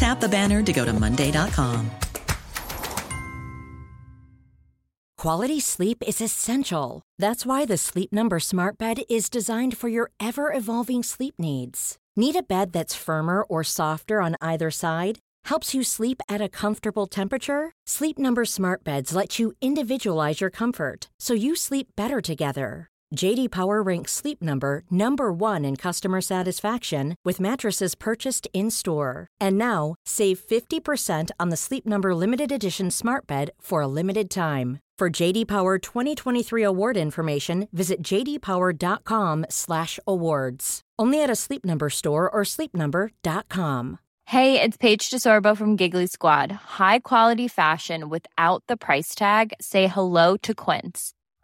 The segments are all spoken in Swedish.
Tap the banner to go to Monday.com. Quality sleep is essential. That's why the Sleep Number Smart Bed is designed for your ever evolving sleep needs. Need a bed that's firmer or softer on either side? Helps you sleep at a comfortable temperature? Sleep Number Smart Beds let you individualize your comfort so you sleep better together. JD Power ranks Sleep Number number 1 in customer satisfaction with mattresses purchased in-store. And now, save 50% on the Sleep Number limited edition Smart Bed for a limited time. For JD Power 2023 award information, visit jdpower.com/awards. Only at a Sleep Number store or sleepnumber.com. Hey, it's Paige DeSorbo from Giggly Squad. High quality fashion without the price tag. Say hello to Quince.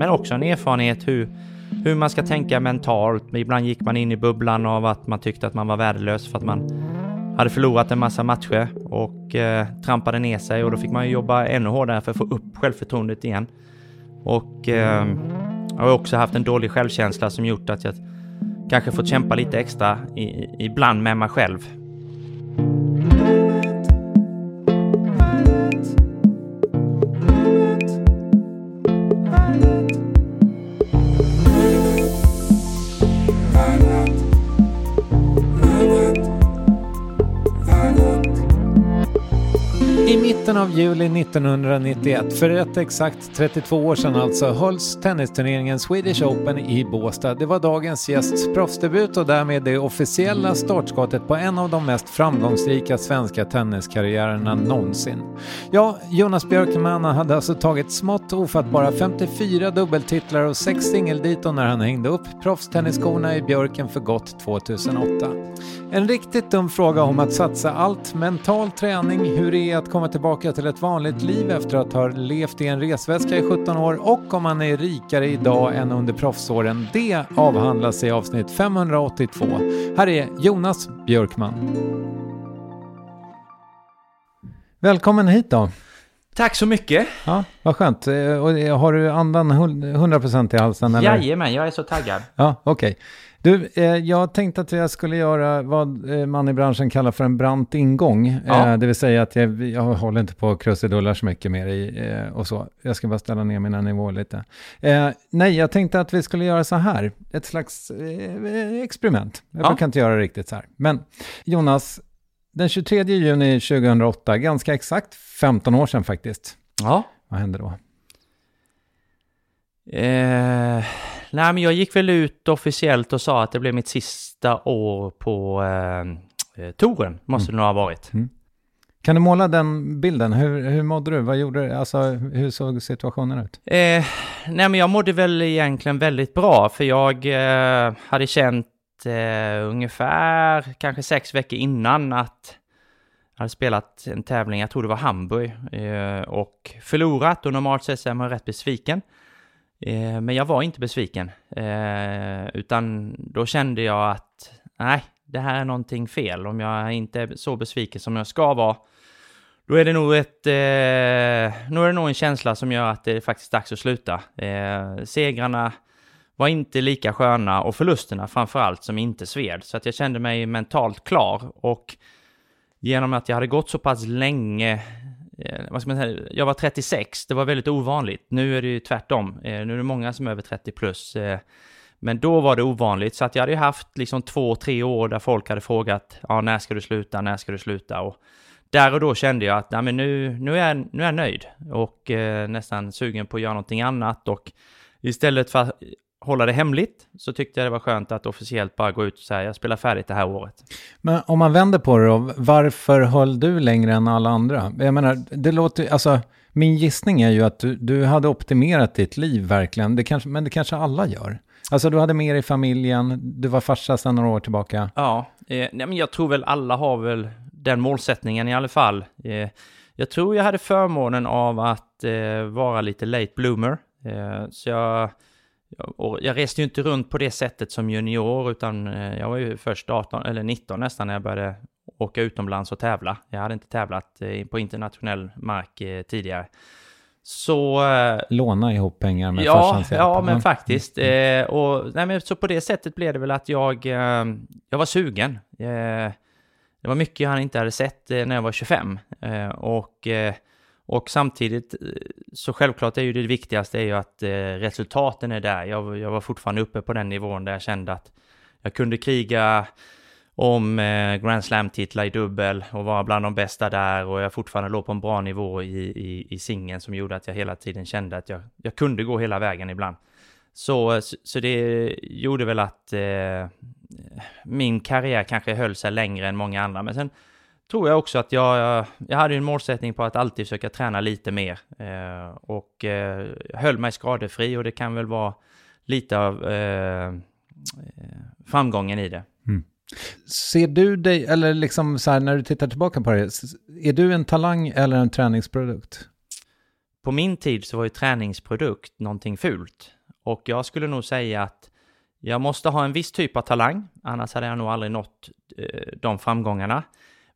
Men också en erfarenhet hur, hur man ska tänka mentalt. Ibland gick man in i bubblan av att man tyckte att man var värdelös för att man hade förlorat en massa matcher och eh, trampade ner sig och då fick man ju jobba ännu hårdare för att få upp självförtroendet igen. Och eh, jag har också haft en dålig självkänsla som gjort att jag kanske fått kämpa lite extra i, ibland med mig själv. Mitten av juli 1991, för rätt exakt 32 år sedan alltså, hölls tennisturneringen Swedish Open i Båstad. Det var dagens gästs proffsdebut och därmed det officiella startskottet på en av de mest framgångsrika svenska tenniskarriärerna någonsin. Ja, Jonas Björkman hade alltså tagit smått ofattbara 54 dubbeltitlar och sex singelditon när han hängde upp proffstennisskorna i Björken för gott 2008. En riktigt dum fråga om att satsa allt, mental träning, hur det är att komma tillbaka till ett vanligt liv efter att ha levt i en resväska i 17 år och om man är rikare idag än under proffsåren. Det avhandlas i avsnitt 582. Här är Jonas Björkman. Välkommen hit då. Tack så mycket! Ja, vad skönt. Eh, Och har du andan 100% i halsen? Eller? Jajamän, jag är så taggad. Ja, okej. Du, eh, jag tänkte att jag skulle göra vad eh, man i branschen kallar för en brant ingång. Ja. Eh, det vill säga att jag, jag håller inte på krusidullar så mycket mer i eh, och så. Jag ska bara ställa ner mina nivåer lite. Eh, nej, jag tänkte att vi skulle göra så här. Ett slags eh, experiment. Jag Ja. brukar inte göra riktigt så här. Men Jonas, Den 23 juni 2008, ganska exakt 15 år sedan faktiskt. Ja. Vad hände då? Eh, nej, men jag gick väl ut officiellt och sa att det blev mitt sista år på eh, eh touren, måste det nog ha varit. Mm. Kan du måla den bilden? Hur, hur mådde du? Vad gjorde du? Alltså, hur såg situationen ut? Eh, nej, men jag mådde väl egentligen väldigt bra, för jag eh, hade känt eh, ungefär kanske sex veckor innan att jag hade spelat en tävling, jag tror det var Hamburg, eh, och förlorat och normalt sett är man rätt besviken. Eh, men jag var inte besviken, eh, utan då kände jag att nej, det här är någonting fel. Om jag inte är så besviken som jag ska vara, då är det nog ett, eh, nu är det nog en känsla som gör att det är faktiskt dags att sluta. Eh, segrarna var inte lika sköna och förlusterna framförallt som inte sved. Så att jag kände mig mentalt klar och genom att jag hade gått så pass länge Eh, vad ska man säga, jag var 36, det var väldigt ovanligt. Nu är det ju tvärtom, eh, nu är det många som är över 30 plus. Eh, men då var det ovanligt, så att jag hade ju haft liksom två, tre år där folk hade frågat, ja när ska du sluta, när ska du sluta? Och där och då kände jag att, nej men nu, nu, är, nu är jag nöjd och eh, nästan sugen på att göra någonting annat och istället för att hålla det hemligt så tyckte jag det var skönt att officiellt bara gå ut och säga jag spelar färdigt det här året. Men om man vänder på det då, varför höll du längre än alla andra? Jag menar, det låter, alltså min gissning är ju att du, du hade optimerat ditt liv verkligen, det kanske, men det kanske alla gör. Alltså du hade mer i familjen, du var farsa sedan några år tillbaka. Ja, eh, nej, men jag tror väl alla har väl den målsättningen i alla fall. Eh, jag tror jag hade förmånen av att eh, vara lite late bloomer. Eh, så jag, jag, jag reste ju inte runt på det sättet som junior, utan eh, jag var ju först 18 eller 19 nästan när jag började åka utomlands och tävla. Jag hade inte tävlat eh, på internationell mark tidigare. Så... Låna ihop pengar med ja. Ja, men faktiskt. Mm. Eh, och, nej, men så på det sättet blev det väl att jag, eh, jag var sugen. Eh, det var mycket han inte hade sett när jag var 25. och, och samtidigt, eh, så självklart är ju det viktigaste är ju att eh, resultaten är där. Jag, jag var fortfarande uppe på den nivån där jag kände att jag kunde kriga om eh, Grand Slam-titlar i dubbel och vara bland de bästa där och jag fortfarande låg på en bra nivå i, i, i singeln som gjorde att jag hela tiden kände att jag, jag kunde gå hela vägen ibland. Så, så det gjorde väl att eh, min karriär kanske höll sig längre än många andra. Men sen tror jag också att jag, jag hade en målsättning på att alltid försöka träna lite mer eh, och eh, höll mig skadefri och det kan väl vara lite av eh, eh, framgången i det. Mm. Ser du dig, eller liksom så här när du tittar tillbaka på det, är du en talang eller en träningsprodukt? På min tid så var ju träningsprodukt någonting fult. Och jag skulle nog säga att jag måste ha en viss typ av talang, annars hade jag nog aldrig nått eh, de framgångarna.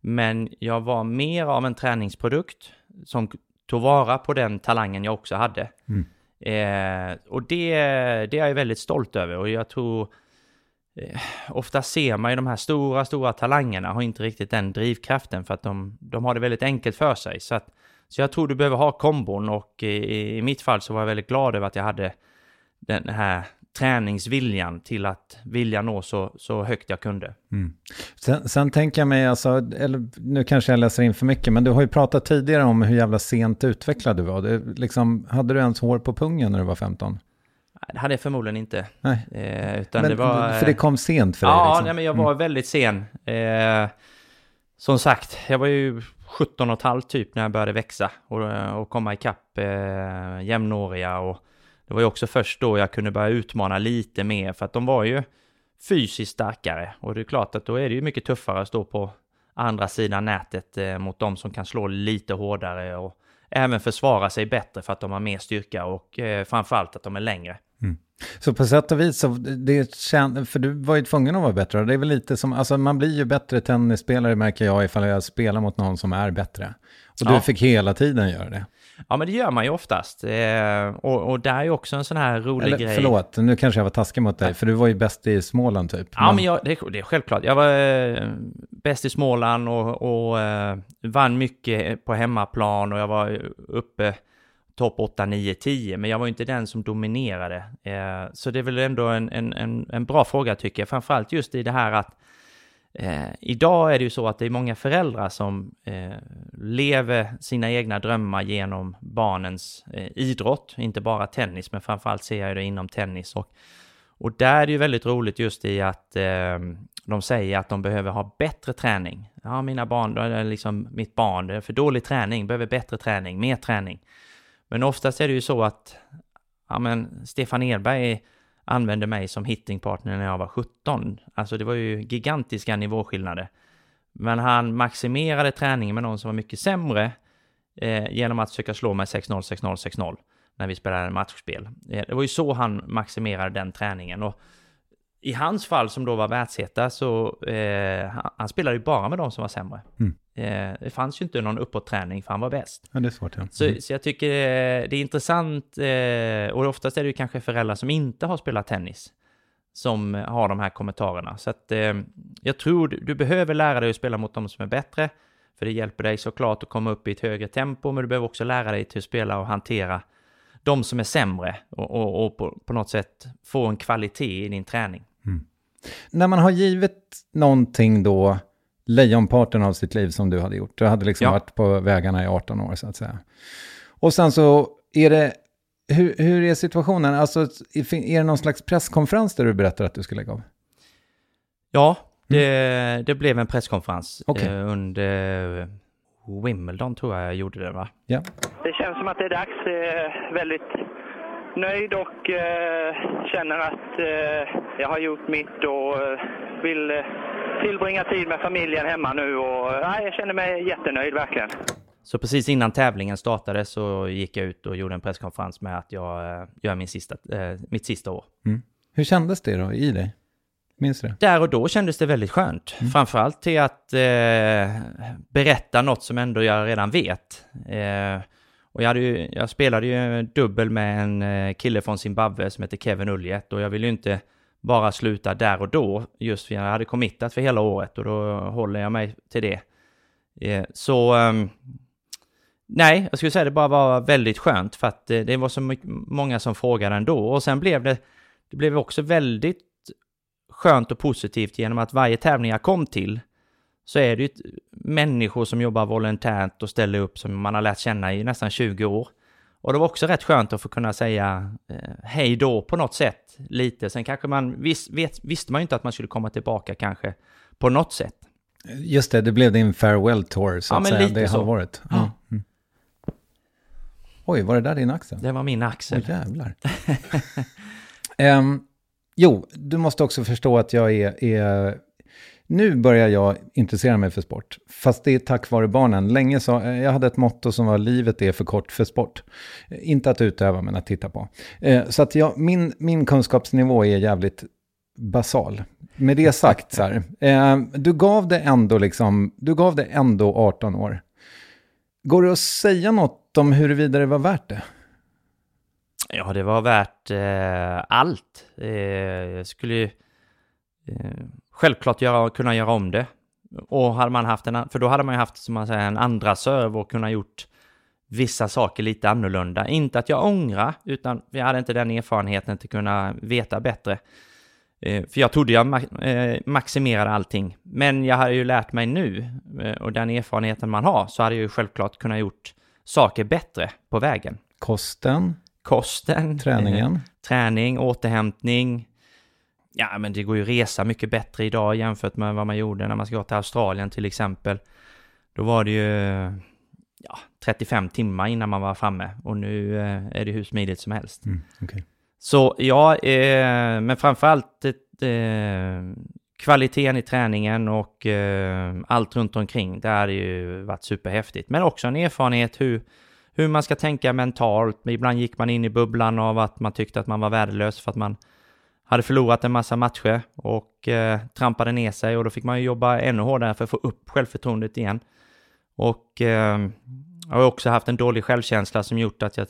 Men jag var mer av en träningsprodukt som tog vara på den talangen jag också hade. Mm. Eh, och det, det är jag väldigt stolt över och jag tror eh, ofta ser man ju de här stora, stora talangerna har inte riktigt den drivkraften för att de, de har det väldigt enkelt för sig. Så, att, så jag tror du behöver ha kombon och i, i mitt fall så var jag väldigt glad över att jag hade den här träningsviljan till att vilja nå så, så högt jag kunde. Mm. Sen, sen tänker jag mig, alltså, eller nu kanske jag läser in för mycket, men du har ju pratat tidigare om hur jävla sent utvecklad du var. Det, liksom, hade du ens hår på pungen när du var 15? Det hade jag förmodligen inte. Nej. Eh, utan men, det var, för det kom sent för dig? Ja, liksom. nej, men jag var mm. väldigt sen. Eh, som sagt, jag var ju 17 och ett halvt typ när jag började växa och, och komma ikapp eh, jämnåriga. Och det var ju också först då jag kunde börja utmana lite mer för att de var ju fysiskt starkare. Och det är klart att då är det ju mycket tuffare att stå på andra sidan nätet eh, mot de som kan slå lite hårdare och även försvara sig bättre för att de har mer styrka och eh, framförallt att de är längre. Mm. Så på sätt och vis, så det känd, för du var ju tvungen att vara bättre. Det är väl lite som, alltså man blir ju bättre tennisspelare märker jag ifall jag spelar mot någon som är bättre. Och du fick hela tiden göra det. Ja, men det gör man ju oftast. Eh, och, och där är ju också en sån här rolig Eller, grej. Förlåt, nu kanske jag var taskig mot dig, för du var ju bäst i Småland typ. Ja, men, men jag, det, det, är självklart. Jag var eh, bäst i Småland och, och eh, vann mycket på hemmaplan och jag var uppe topp 8, 9, 10, men jag var ju inte den som dominerade. Eh, så det är väl ändå en, en, en, en bra fråga tycker jag, framförallt just i det här att Eh, idag är det ju så att det är många föräldrar som eh, lever sina egna drömmar genom barnens eh, idrott, inte bara tennis, men framförallt ser jag det inom tennis. Och, och där är det ju väldigt roligt just i att eh, de säger att de behöver ha bättre träning. Ja, mina barn, då är det liksom mitt barn, det är för dålig träning, behöver bättre träning, mer träning. Men oftast är det ju så att ja, men Stefan Edberg använde mig som hittingpartner när jag var 17. Alltså det var ju gigantiska nivåskillnader. Men han maximerade träningen med någon som var mycket sämre eh, genom att försöka slå mig 6-0, 6-0, 6-0 när vi spelade matchspel. Eh, det var ju så han maximerade den träningen. Och i hans fall som då var världsheta så eh, han, han spelade ju bara med de som var sämre. Mm. Eh, det fanns ju inte någon uppåtträning för han var bäst. Ja, det är svårt. Ja. Mm. Så, så jag tycker det är intressant eh, och oftast är det ju kanske föräldrar som inte har spelat tennis som har de här kommentarerna. Så att eh, jag tror du, du behöver lära dig att spela mot de som är bättre. För det hjälper dig såklart att komma upp i ett högre tempo, men du behöver också lära dig till att spela och hantera de som är sämre och, och, och på, på, något sätt få en kvalitet i din träning. Mm. När man har givit någonting då lejonparten av sitt liv som du hade gjort. Du hade liksom ja. varit på vägarna i 18 år så att säga. Och sen så är det, hur, hur är situationen? Alltså, är det någon slags presskonferens där du berättar att du ska lägga av? Ja, det, mm. det blev en presskonferens okay. eh, under Wimbledon tror jag jag gjorde det va? Ja. Det känns som att det är dags. Eh, väldigt nöjd och eh, känner att eh, jag har gjort mitt och eh, vill eh, tillbringa tid med familjen hemma nu och nej, jag känner mig jättenöjd verkligen. Så precis innan tävlingen startade så gick jag ut och gjorde en presskonferens med att jag eh, gör min sista, eh, mitt sista år. Mm. Hur kändes det då i dig? Minns du Där och då kändes det väldigt skönt. Mm. Framförallt till att eh, berätta något som ändå jag redan vet. Eh, och jag, hade ju, jag spelade ju dubbel med en eh, kille från Zimbabwe som heter Kevin Uljet och jag ville ju inte bara sluta där och då, just för jag hade committat för hela året och då håller jag mig till det. Eh, så ehm, nej, jag skulle säga det bara var väldigt skönt för att eh, det var så många som frågade ändå och sen blev det, det blev också väldigt skönt och positivt genom att varje tävling jag kom till så är det ju människor som jobbar volontärt och ställer upp som man har lärt känna i nästan 20 år. Och det var också rätt skönt att få kunna säga eh, hej då på något sätt lite. Sen kanske man, vis, vet, visste man ju inte att man skulle komma tillbaka kanske på något sätt. Just det, det blev din farewell tour så ja, att säga, det halvåret. Ja. Mm. Oj, var det där din axel? Det var min axel. Åh jävlar. um, jo, du måste också förstå att jag är, är nu börjar jag intressera mig för sport, fast det är tack vare barnen. Länge så, eh, jag hade ett motto som var livet är för kort för sport. Eh, inte att utöva, men att titta på. Eh, så att jag, min, min kunskapsnivå är jävligt basal. Med det sagt, så här, du gav det ändå liksom, du gav det ändå 18 år. Går det att säga något om huruvida det var värt det? Ja, det var värt eh, allt. Eh, jag skulle ju eh, självklart göra, kunna göra om det. Och hade man haft en, för då hade man ju haft som man säger en andra serve och kunnat gjort vissa saker lite annorlunda. Inte att jag ångrar, utan jag hade inte den erfarenheten till att kunna veta bättre. Eh, för jag trodde jag eh, maximerade allting. Men jag hade ju lärt mig nu, eh, och den erfarenheten man har, så hade jag ju självklart kunnat gjort saker bättre på vägen. Kosten? Kosten. Träningen? träning, återhämtning, Ja, men det går ju resa mycket bättre idag jämfört med vad man gjorde när man ska till Australien till exempel. Då var det ju ja, 35 timmar innan man var framme och nu eh, är det hur smidigt som helst. Mm, okay. Så ja, eh, men framförallt eh, kvaliteten i träningen och eh, allt runt omkring. Det har ju varit superhäftigt. Men också en erfarenhet hur, hur man ska tänka mentalt. Ibland gick man in i bubblan av att man tyckte att man var värdelös för att man hade förlorat en massa matcher och eh, trampade ner sig och då fick man ju jobba ännu hårdare för att få upp självförtroendet igen. Och eh, jag har också haft en dålig självkänsla som gjort att jag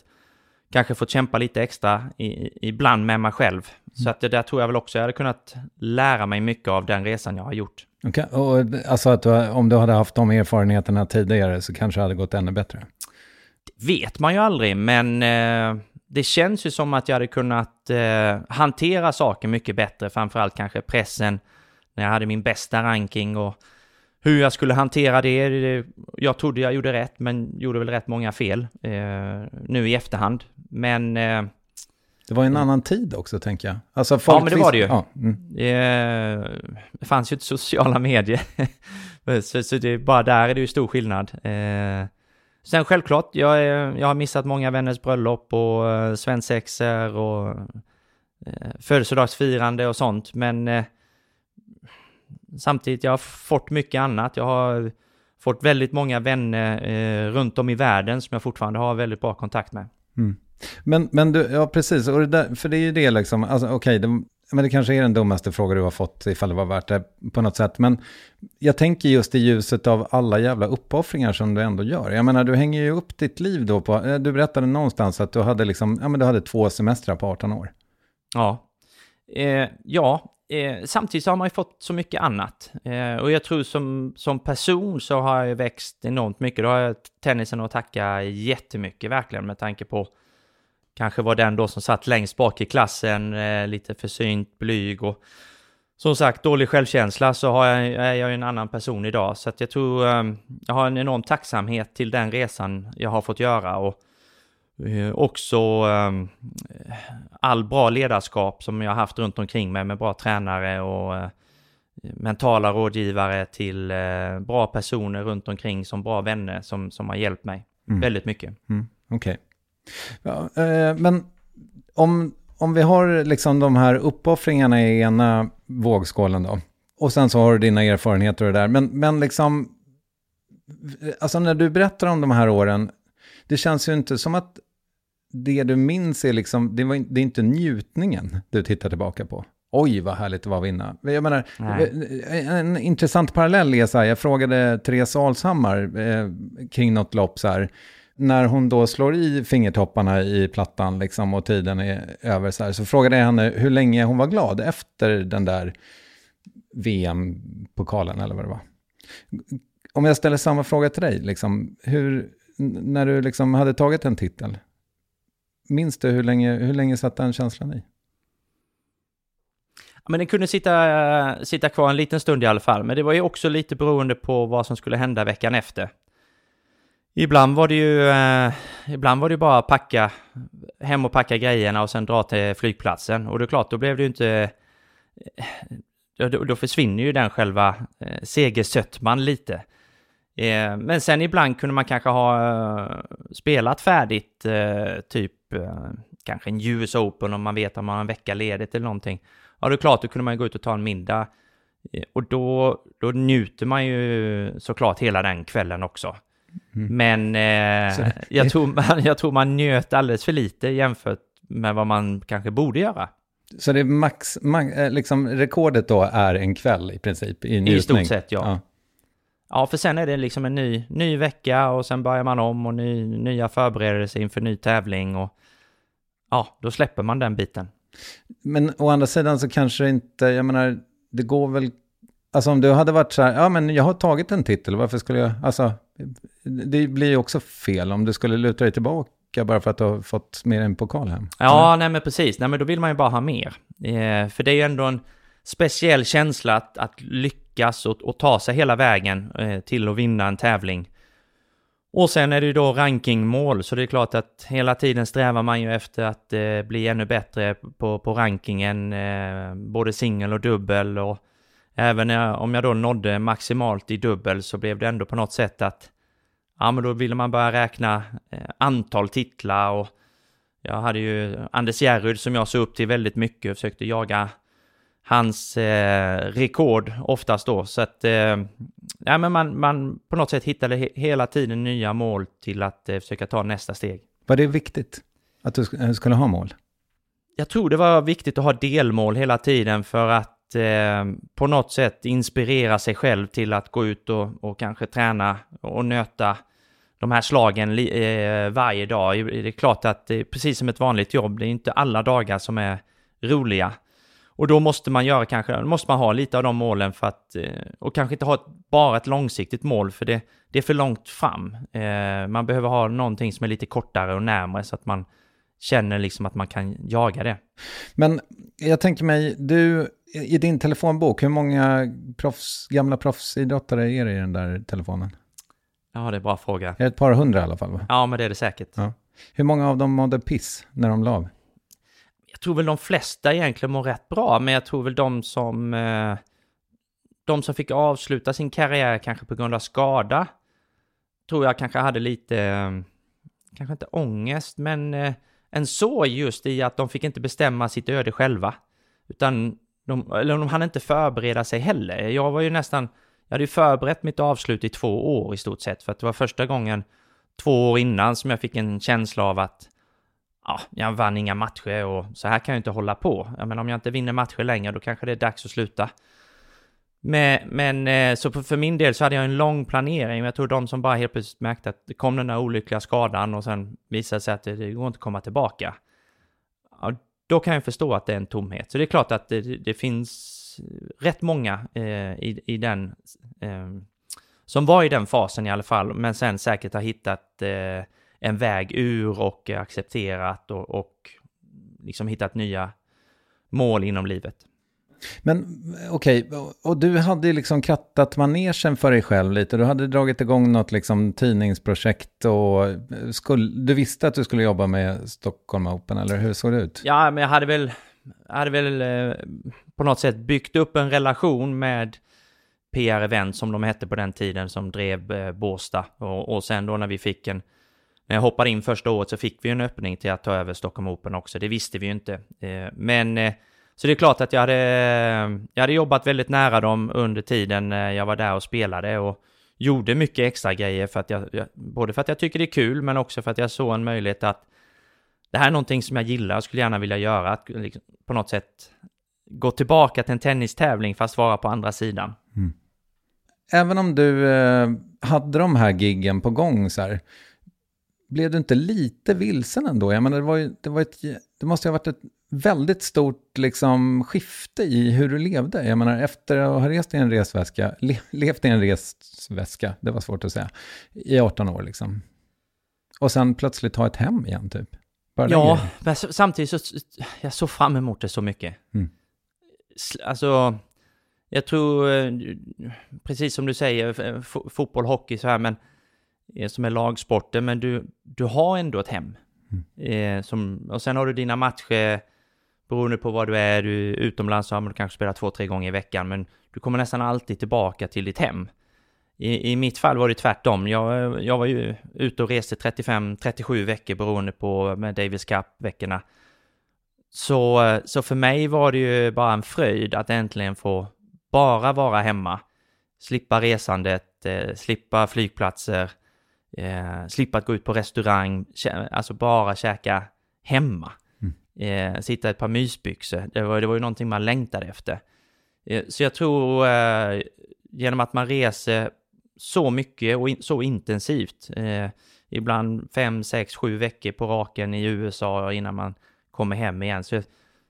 kanske fått kämpa lite extra i, ibland med mig själv. Mm. Så att det där tror jag väl också jag hade kunnat lära mig mycket av den resan jag har gjort. Okay. och alltså att du, om du hade haft de erfarenheterna tidigare så kanske det hade gått ännu bättre? Det vet man ju aldrig, men eh, det känns ju som att jag hade kunnat eh, hantera saker mycket bättre, framförallt kanske pressen när jag hade min bästa ranking och hur jag skulle hantera det. Jag trodde jag gjorde rätt, men gjorde väl rätt många fel eh, nu i efterhand. Men... Eh, det var en annan tid också, tänker jag. Alltså, ja, men det var det ju. Ja, mm. eh, det fanns ju inte sociala medier. så, så det, bara där är det ju stor skillnad. Eh, sen självklart, jag, jag har missat många vänners bröllop och eh, svensexor och eh, födelsedagsfirande och sånt, men eh, samtidigt, jag har fått mycket annat. Jag har fått väldigt många vänner eh, runt om i världen som jag fortfarande har väldigt bra kontakt med. Mm. Men, men du, ja precis, och det där, för det är ju det liksom, alltså, okej, okay, men det kanske är den dummaste fråga du har fått ifall det var värt det på något sätt. Men jag tänker just i ljuset av alla jävla uppoffringar som du ändå gör. Jag menar, du hänger ju upp ditt liv då på, eh, du berättade någonstans att du hade liksom, ja men du hade två semestrar på 18 år. Ja. Eh, ja, eh, samtidigt så har man ju fått så mycket annat. Eh, och jag tror som, som person så har jag växt enormt mycket. Då har jag tennisen att tacka jättemycket verkligen med tanke på kanske var den då som satt längst bak i klassen, eh, lite försynt, blyg och som sagt dålig självkänsla så har jag, är jag en annan person idag. Så att jag tror eh, jag har en enorm tacksamhet till den resan jag har fått göra och eh, också eh, all bra ledarskap som jag har haft runt omkring mig med bra tränare och eh, mentala rådgivare till bra personer runt omkring som bra vänner som, som har hjälpt mig mm. väldigt mycket. Mm. Okej. Okay. Ja, eh, men om, om vi har liksom de här uppoffringarna i ena vågskålen då, och sen så har du dina erfarenheter och det där, men, men liksom, alltså när du berättar om de här åren, det känns ju inte som att det du minns är liksom, det, var, det är inte njutningen du tittar tillbaka på. Oj, vad härligt det var att vinna. Jag menar, en intressant parallell är så här, jag frågade Therese Alshammar eh, kring något lopp så här, när hon då slår i fingertopparna i plattan liksom, och tiden är över så här, så frågade jag henne hur länge hon var glad efter den där VM-pokalen eller vad det var. Om jag ställer samma fråga till dig, liksom, hur, när du liksom hade tagit en titel, minns du hur länge, hur länge satt den känslan i? men den kunde sitta, sitta kvar en liten stund i alla fall, men det var ju också lite beroende på vad som skulle hända veckan efter. Ibland var det ju, eh, ibland var det bara packa hem och packa grejerna och sen dra till flygplatsen. Och det är klart, då blev det ju inte... Eh, då, då försvinner ju den själva eh, segersötman lite. Eh, men sen ibland kunde man kanske ha eh, spelat färdigt, eh, typ eh, kanske en US Open om man vet att man har en vecka ledigt eller någonting. Ja, det är klart, då kunde man gå ut och ta en middag. Eh, och då, då njuter man ju såklart hela den kvällen också. Mm. Men eh, det, jag, tror man, jag tror man njöt alldeles för lite jämfört med vad man kanske borde göra. Så det är max, max eh, liksom rekordet då är en kväll i princip i njutning? I stort sett ja. ja. ja. för sen är det liksom en ny, ny vecka och sen börjar man om och ny, nya förberedelser inför ny tävling och ja, då släpper man den biten. Men å andra sidan så kanske inte, jag menar, det går väl, alltså om du hade varit så här, ja men jag har tagit en titel, varför skulle jag, alltså det blir ju också fel om du skulle luta dig tillbaka bara för att du har fått mer en pokal hem. Ja, mm. nej men precis. Nej men då vill man ju bara ha mer. Eh, för det är ju ändå en speciell känsla att, att lyckas och, och ta sig hela vägen eh, till att vinna en tävling. Och sen är det ju då rankingmål, så det är klart att hela tiden strävar man ju efter att eh, bli ännu bättre på, på rankingen, eh, både singel och dubbel och även om jag då nådde maximalt i dubbel så blev det ändå på något sätt att ja, men då ville man börja räkna eh, antal titlar och jag hade ju Anders Järryd som jag såg upp till väldigt mycket och försökte jaga hans eh, rekord oftast då. Så att, eh, ja, men man, man på något sätt hittade he hela tiden nya mål till att eh, försöka ta nästa steg. Var det viktigt att du sk skulle ha mål? Jag tror det var viktigt att ha delmål hela tiden för att eh, på något sätt inspirera sig själv till att gå ut och, och kanske träna och nöta de här slagen eh, varje dag. Det är klart att det är precis som ett vanligt jobb, det är inte alla dagar som är roliga. Och då måste man göra kanske, måste man ha lite av de målen för att, eh, och kanske inte ha ett, bara ett långsiktigt mål för det, det är för långt fram. Eh, man behöver ha någonting som är lite kortare och närmare så att man känner liksom att man kan jaga det. Men jag tänker mig, du i din telefonbok, hur många proffs, gamla proffsidrottare är det i den där telefonen? Ja, det är en bra fråga. Är det ett par hundra i alla fall? Va? Ja, men det är det säkert. Ja. Hur många av dem mådde piss när de la av? Jag tror väl de flesta egentligen mår rätt bra, men jag tror väl de som... Eh, de som fick avsluta sin karriär kanske på grund av skada, tror jag kanske hade lite... Eh, kanske inte ångest, men eh, en sorg just i att de fick inte bestämma sitt öde själva. Utan de, eller de hann inte förbereda sig heller. Jag var ju nästan, jag hade ju förberett mitt avslut i två år i stort sett, för att det var första gången två år innan som jag fick en känsla av att ja, jag vann inga matcher och så här kan jag inte hålla på. Jag menar om jag inte vinner matcher längre då kanske det är dags att sluta. Men, men så för min del så hade jag en lång planering, men jag tror de som bara helt plötsligt märkte att det kom den där olyckliga skadan och sen visade sig att det, det går inte att komma tillbaka. Då kan jag förstå att det är en tomhet. Så det är klart att det, det finns rätt många eh, i, i den, eh, som var i den fasen i alla fall, men sen säkert har hittat eh, en väg ur och accepterat och, och liksom hittat nya mål inom livet. Men okej, okay, och du hade ju liksom krattat manegen för dig själv lite. Du hade dragit igång något liksom tidningsprojekt och skulle, du visste att du skulle jobba med Stockholm Open, eller hur såg det ut? Ja, men jag hade väl, hade väl eh, på något sätt byggt upp en relation med PR Event som de hette på den tiden som drev eh, Båstad. Och, och sen då när vi fick en, när jag hoppade in första året så fick vi en öppning till att ta över Stockholm Open också. Det visste vi ju inte. Eh, men eh, så det är klart att jag hade, jag hade jobbat väldigt nära dem under tiden eh, jag var där och spelade och gjorde mycket extra grejer för att jag, både för att jag tycker det är kul men också för att jag såg en möjlighet att det här är någonting som jag gillar och skulle gärna vilja göra, att liksom, på något sätt gå tillbaka till en tennistävling fast vara på andra sidan. Mm. Även om du eh, hade de här giggen på gång så här, blev du inte lite vilsen ändå? Jag menar, det, var ju, det, var ett, det måste ha varit ett väldigt stort liksom, skifte i hur du levde. Jag menar, efter att ha rest i en resväska, le, levt i en resväska, det var svårt att säga, i 18 år liksom. Och sen plötsligt ha ett hem igen, typ. Bara ja, men samtidigt så, jag såg fram emot det så mycket. Mm. Alltså, jag tror, eh, precis som du säger, fotboll, hockey så här, men eh, som är lagsporter, men du, du har ändå ett hem. Mm. Eh, som, och sen har du dina matcher, beroende på vad du är, du är utomlands så har du kanske spelat två, tre gånger i veckan, men du kommer nästan alltid tillbaka till ditt hem. I, I mitt fall var det tvärtom. Jag, jag var ju ute och reste 35-37 veckor beroende på med Davis Cup-veckorna. Så, så för mig var det ju bara en fröjd att äntligen få bara vara hemma. Slippa resandet, eh, slippa flygplatser, eh, slippa att gå ut på restaurang, alltså bara käka hemma. Mm. Eh, sitta i ett par mysbyxor, det var, det var ju någonting man längtade efter. Eh, så jag tror eh, genom att man reser så mycket och in, så intensivt, eh, ibland fem, sex, sju veckor på raken i USA innan man kommer hem igen. Så,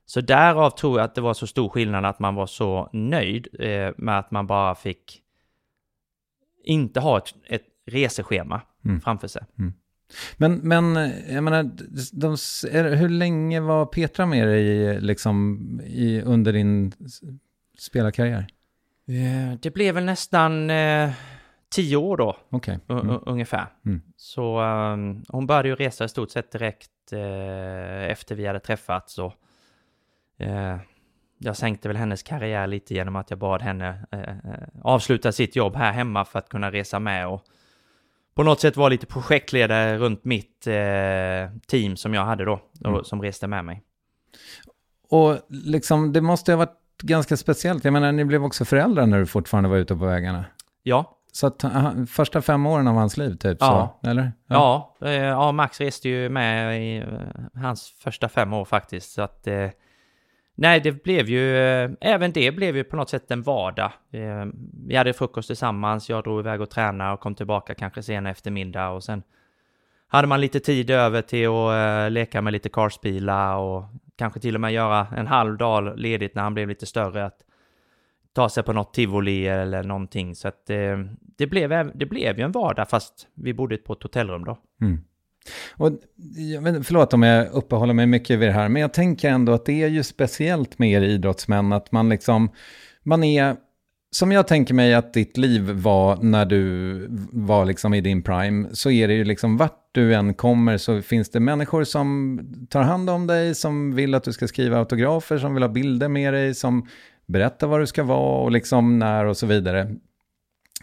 så därav tror jag att det var så stor skillnad att man var så nöjd eh, med att man bara fick inte ha ett, ett reseschema mm. framför sig. Mm. Men, men jag menar, de, är, hur länge var Petra med dig liksom, i, under din spelarkarriär? Eh, det blev väl nästan eh, tio år då, okay. mm. ungefär. Mm. Så um, hon började ju resa i stort sett direkt eh, efter vi hade träffats. Och, eh, jag sänkte väl hennes karriär lite genom att jag bad henne eh, eh, avsluta sitt jobb här hemma för att kunna resa med och på något sätt vara lite projektledare runt mitt eh, team som jag hade då, mm. som reste med mig. Och liksom, det måste ha varit ganska speciellt. Jag menar, ni blev också föräldrar när du fortfarande var ute på vägarna. Ja. Så att, aha, första fem åren av hans liv, typ ja. så? Eller? Ja. Ja, eh, ja, Max reste ju med i uh, hans första fem år faktiskt. Så att, uh, nej, det blev ju, eh, även det blev ju på något sätt en vardag. Eh, vi hade frukost tillsammans, jag drog iväg och tränade och kom tillbaka kanske sen eftermiddag och sen hade man lite tid över till att eh, leka med lite karspila och kanske till och med göra en halv dag ledigt när han blev lite större. Att ta sig på något tivoli eller någonting. Så att det, blev, det blev ju en vardag fast vi bodde på ett hotellrum då. Mm. Och, förlåt om jag uppehåller mig mycket vid det här, men jag tänker ändå att det är ju speciellt med er idrottsmän, att man liksom, man är, som jag tänker mig att ditt liv var när du var liksom i din prime, så är det ju liksom vart du än kommer så finns det människor som tar hand om dig, som vill att du ska skriva autografer, som vill ha bilder med dig, som berättar vad du ska vara och liksom när och så vidare.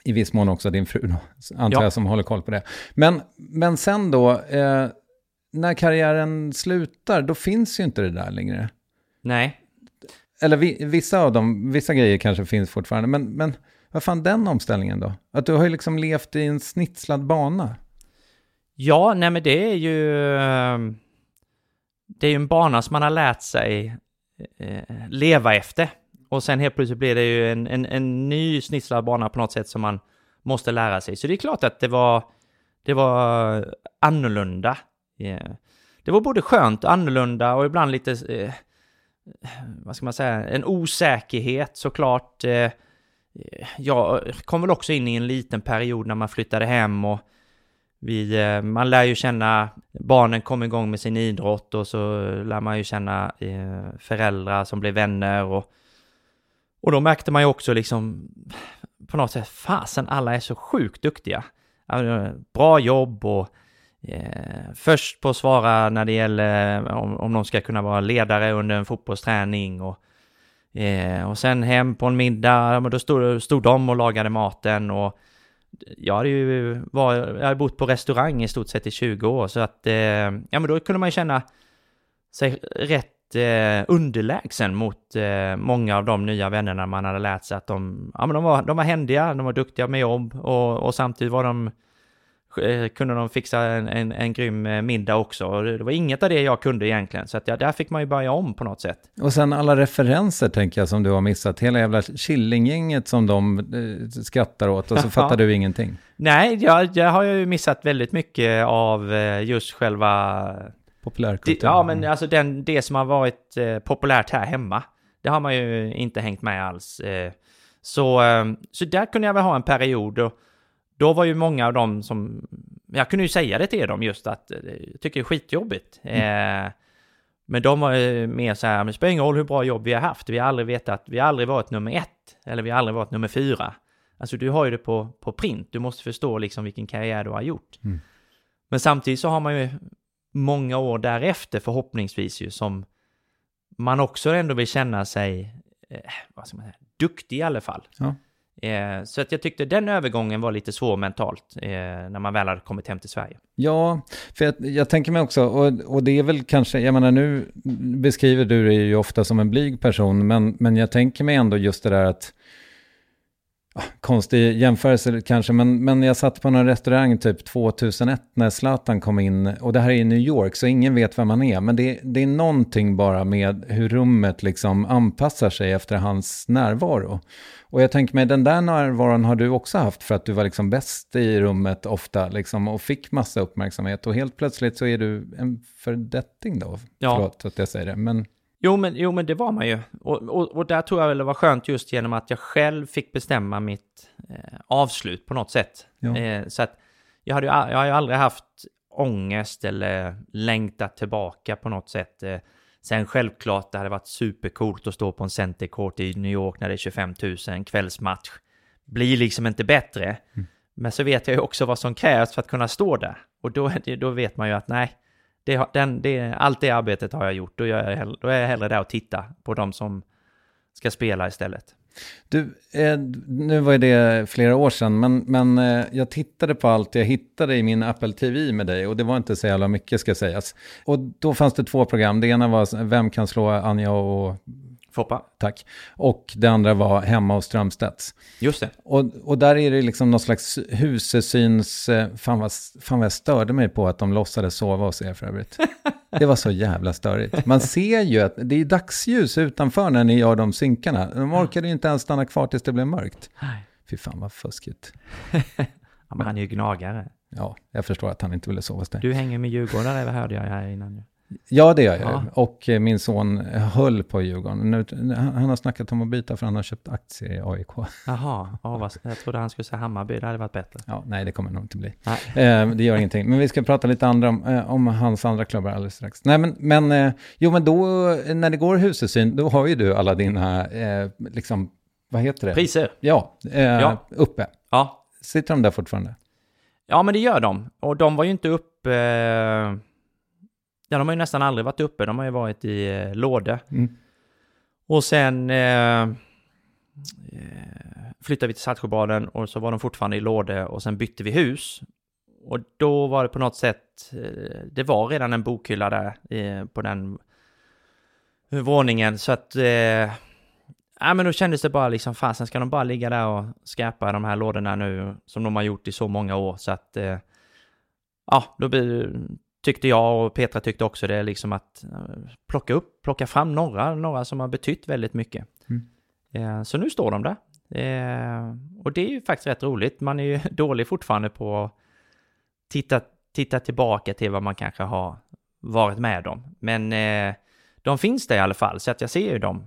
I viss mån också din fru då, antar ja. jag, som håller koll på det. Men, men sen då, eh, när karriären slutar, då finns ju inte det där längre. Nej. Eller vi, vissa av dem, vissa grejer kanske finns fortfarande, men, men vad fan den omställningen då? Att du har ju liksom levt i en snitslad bana. Ja, nej men det är ju... Eh, det är ju en bana som man har lärt sig eh, leva efter. Och sen helt plötsligt blir det ju en, en, en ny snitslad bana på något sätt som man måste lära sig. Så det är klart att det var, det var annorlunda. Yeah. Det var både skönt och annorlunda och ibland lite, eh, vad ska man säga, en osäkerhet såklart. Eh, jag kom väl också in i en liten period när man flyttade hem och vi, eh, man lär ju känna, barnen kom igång med sin idrott och så lär man ju känna eh, föräldrar som blev vänner och och då märkte man ju också liksom på något sätt, fasen alla är så sjukt duktiga. Alltså, bra jobb och eh, först på att svara när det gäller eh, om, om de ska kunna vara ledare under en fotbollsträning och, eh, och sen hem på en middag, då stod, stod de och lagade maten och jag hade ju var, jag hade bott på restaurang i stort sett i 20 år så att eh, ja men då kunde man ju känna sig rätt eh, underlägsen mot eh, många av de nya vännerna man hade lärt sig att de, ja, men de, var, de var händiga, de var duktiga med jobb och, och samtidigt var de eh, kunde de fixa en, en, en grym eh, middag också. Och det var inget av det jag kunde egentligen, så att ja, där fick man ju börja om på något sätt. Och sen alla referenser tänker jag som du har missat, hela jävla Killinggänget som de eh, skrattar åt och så fattar du ingenting. Nej, jag, jag har ju missat väldigt mycket av eh, just själva populärkultur. Ja, men alltså den, det som har varit eh, populärt här hemma, det har man ju inte hängt med alls. Eh, så, eh, så där kunde jag väl ha en period och då var ju många av dem som, jag kunde ju säga det till dem just att eh, jag tycker det är skitjobbigt. Mm. Eh, men de var ju mer så här, men det spelar ingen roll hur bra jobb vi har haft, vi har aldrig vetat, vi har aldrig varit nummer ett, eller vi har aldrig varit nummer fyra. Alltså du har ju det på, på print, du måste förstå liksom vilken karriär du har gjort. Mm. Men samtidigt så har man ju många år därefter förhoppningsvis ju som man också ändå vill känna sig, eh, vad ska man säga, duktig i alla fall. Ja. Eh, så att jag tyckte den övergången var lite svår mentalt eh, när man väl hade kommit hem till Sverige. Ja, för jag, jag tänker mig också, och, och, det är väl kanske, jag menar nu beskriver du dig ju ofta som en blyg person, men, men jag tänker mig ändå just det där att konstig jämförelse kanske, men, men jag satt på någon restaurang typ 2001 när Zlatan kom in. Och det här är i New York, så ingen vet vem han är. Men det, det är någonting bara med hur rummet liksom anpassar sig efter hans närvaro. Och jag tänker mig, den där närvaron har du också haft för att du var liksom bäst i rummet ofta liksom, och fick massa uppmärksamhet. Och helt plötsligt så är du en fördetting då. Ja. Förlåt att jag säger det. Men... Jo men, jo, men det var man ju. Och, och, och där tror jag väl det var skönt just genom att jag själv fick bestämma mitt eh, avslut på något sätt. Ja. Eh, så att jag, hade ju, jag har ju aldrig haft ångest eller längtat tillbaka på något sätt. Eh, sen självklart, det hade varit supercoolt att stå på en center court i New York när det är 25 000 kvällsmatch. Blir liksom inte bättre. Mm. Men så vet jag ju också vad som krävs för att kunna stå där. Och då, då vet man ju att nej, det, den, det, allt det arbetet har jag gjort. Då, jag hellre, då är jag hellre där och tittar på de som ska spela istället. Du, eh, nu var det flera år sedan, men, men eh, jag tittade på allt jag hittade i min Apple TV med dig och det var inte så jävla mycket ska sägas. Och då fanns det två program, det ena var Vem kan slå Anja och Foppa. Tack. Och det andra var hemma hos Strömstedts. Just det. Och, och där är det liksom någon slags husesyns... Eh, fan vad, fan vad jag störde mig på att de låtsades sova hos er för övrigt. Det var så jävla störigt. Man ser ju att det är dagsljus utanför när ni gör de synkarna. De orkade ju inte ens stanna kvar tills det blev mörkt. Fy fan vad fuskigt. ja, men han är ju gnagare. Ja, jag förstår att han inte ville sova hos dig. Du hänger med djurgårdare hörde jag här innan. Ja, det gör jag. Ja. Och eh, min son höll på Djurgården. Nu, han har snackat om att byta för han har köpt aktier i AIK. Jaha, ja, vad, jag trodde han skulle säga Hammarby, det hade varit bättre. Ja, nej, det kommer nog inte bli. Eh, det gör ingenting. Men vi ska prata lite andra om, eh, om hans andra klubbar alldeles strax. Nej, men, men eh, jo, men då eh, när det går husesyn, då har ju du alla dina, eh, liksom, vad heter det? Priser? Ja, Ja. uppe. Ja. Sitter de där fortfarande? Ja, men det gör de. Och de var ju inte uppe... Ja, de har ju nästan aldrig varit uppe. De har ju varit i eh, låde. Mm. Och sen eh, eh, flyttade vi till Saltsjöbaden och så var de fortfarande i låde och sen bytte vi hus. Och då var det på något sätt, eh, det var redan en bokhylla där eh, på den våningen så att eh, Ja men då kändes det bara liksom, fasen ska de bara ligga där och skräpa de här lådorna nu som de har gjort i så många år så att eh, Ja, då blir, tyckte jag och Petra tyckte också det liksom att eh, plocka upp, plocka fram några, några som har betytt väldigt mycket. Mm. Eh, så nu står de där. Eh, och det är ju faktiskt rätt roligt. Man är ju dålig fortfarande på att titta, titta tillbaka till vad man kanske har varit med om. Men de finns där i alla fall, så att jag ser ju dem.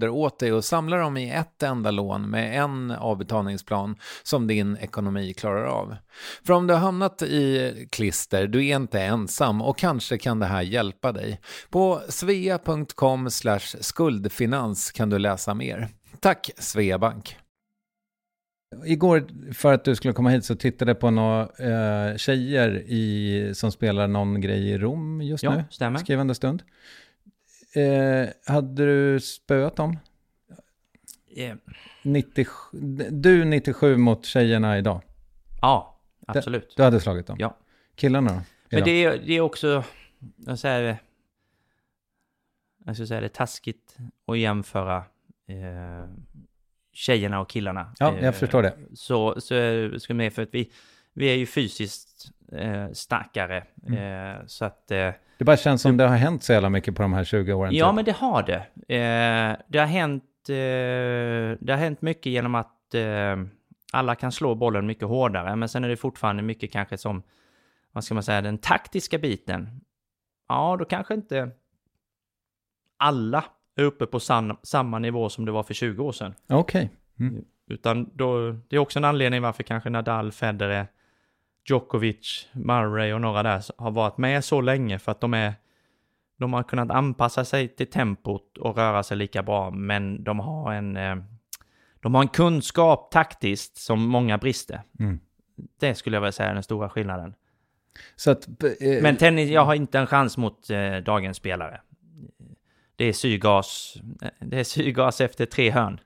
åt dig och samlar dem i ett enda lån med en avbetalningsplan som din ekonomi klarar av. För om du har hamnat i klister, du är inte ensam och kanske kan det här hjälpa dig. På svea.com skuldfinans kan du läsa mer. Tack Sveabank! Igår, för att du skulle komma hit, så tittade jag på några eh, tjejer i, som spelar någon grej i Rom just Ja, nu. stämmer. Skrivande stund. Eh, hade du spöat dem? Eh, 97, du 97 mot tjejerna idag. ja, absolut. Du hade slagit dem? Ja. Killarna då? Men det är, det är också, jag säger, jag skulle säga det är taskigt att jämföra eh, tjejerna och killarna. Ja, jag Eh, förstår det. Så, så ska med för att vi, vi är ju fysiskt eh, starkare. Mm. Eh, så att... Det bara känns som det har hänt så jävla mycket på de här 20 åren. ja, typ. men det har det. Eh, det har hänt... Eh, det har hänt mycket genom att eh, alla kan slå bollen mycket hårdare, men sen är det fortfarande mycket kanske som, vad ska man säga, den taktiska biten. Ja, då kanske inte alla är uppe på sam, samma nivå som det var för 20 år sedan. Okej. Mm. Utan då, det är också en anledning varför kanske Nadal, Federer, Djokovic, Murray och några där har varit med så länge för att de är de har kunnat anpassa sig till tempot och röra sig lika bra, men de har en, eh, de har en kunskap taktiskt som många brister. Mm. Det skulle jag vilja säga är den stora skillnaden. Att... eh, Men tennis, jag har inte en chans mot eh, dagens spelare. Det är syrgas, det är syrgas efter tre hörn.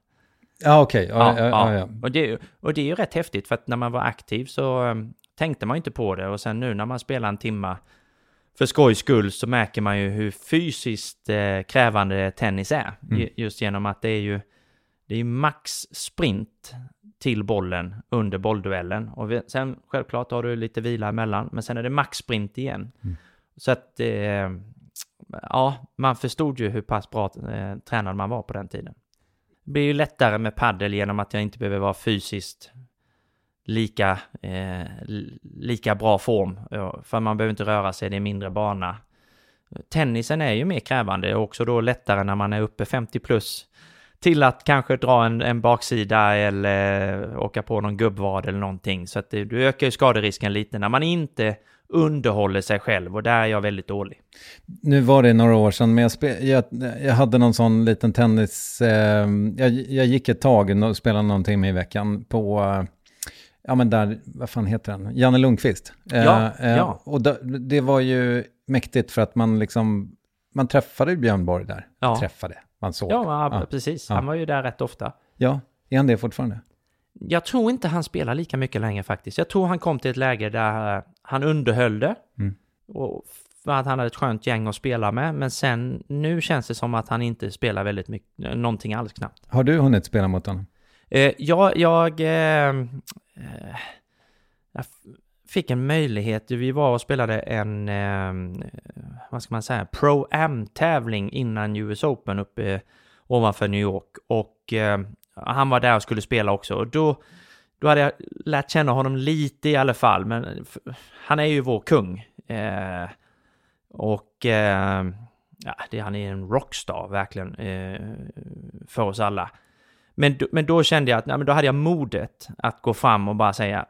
Ja, okej. Ja, ja, ja. Och, det, och det är ju rätt häftigt för att när man var aktiv så um, tänkte man inte på det och sen nu när man spelar en timma för skojs skull så märker man ju hur fysiskt eh, krävande tennis är. Mm. Ju- Just genom att det är ju det är ju max sprint till bollen under bollduellen. Och vi, sen självklart har du lite vila emellan, men sen är det max sprint igen. Mm. Så att eh, ja, man förstod ju hur pass bra eh, tränad man var på den tiden. Det blir ju lättare med paddel genom att jag inte behöver vara fysiskt lika, eh, lika bra form. För man behöver inte röra sig, det är mindre bana. Tennisen är ju mer krävande och också då lättare när man är uppe 50 plus. Till att kanske dra en, en baksida eller åka på någon gubbvad eller någonting. Så att det, du ökar ju skaderisken lite när man inte underhåller sig själv och där är jag väldigt dålig. Nu var det några år sedan, men jag, spe, jag, jag hade någon sån liten tennis... Eh, jag, jag gick ett tag och spelade någonting med i veckan på... Eh, Ja, men där, vad fan heter den? Janne Lundqvist. Eh, Ja, eh, ja. Och då, det var ju mäktigt för att man liksom... Man träffade Björn Borg där. Ja. Träffade, man såg. Ja, Ja. precis. Ja. Han var ju där rätt ofta. ja, är han det fortfarande? Jag tror inte han spelar lika mycket längre faktiskt. Jag tror han kom till ett läge där eh, han underhöll det. Mm. Och för att han hade ett skönt gäng att spela med. Men sen, nu känns det som att han inte spelar väldigt mycket, eh, någonting alls knappt. Har du hunnit spela mot honom? Eh, jag, jag, eh, eh, jag fick en möjlighet. Vi var och spelade en, eh, vad ska man säga, Pro-Am-tävling innan US Open uppe ovanför New York. Och eh, han var där och skulle spela också. Och då, då hade jag lärt känna honom lite i alla fall. Men han är ju vår kung. Eh, och eh, ja, det, han är en rockstar verkligen eh, för oss alla. Men, då- men då kände jag att nej, men då hade jag modet att gå fram och bara säga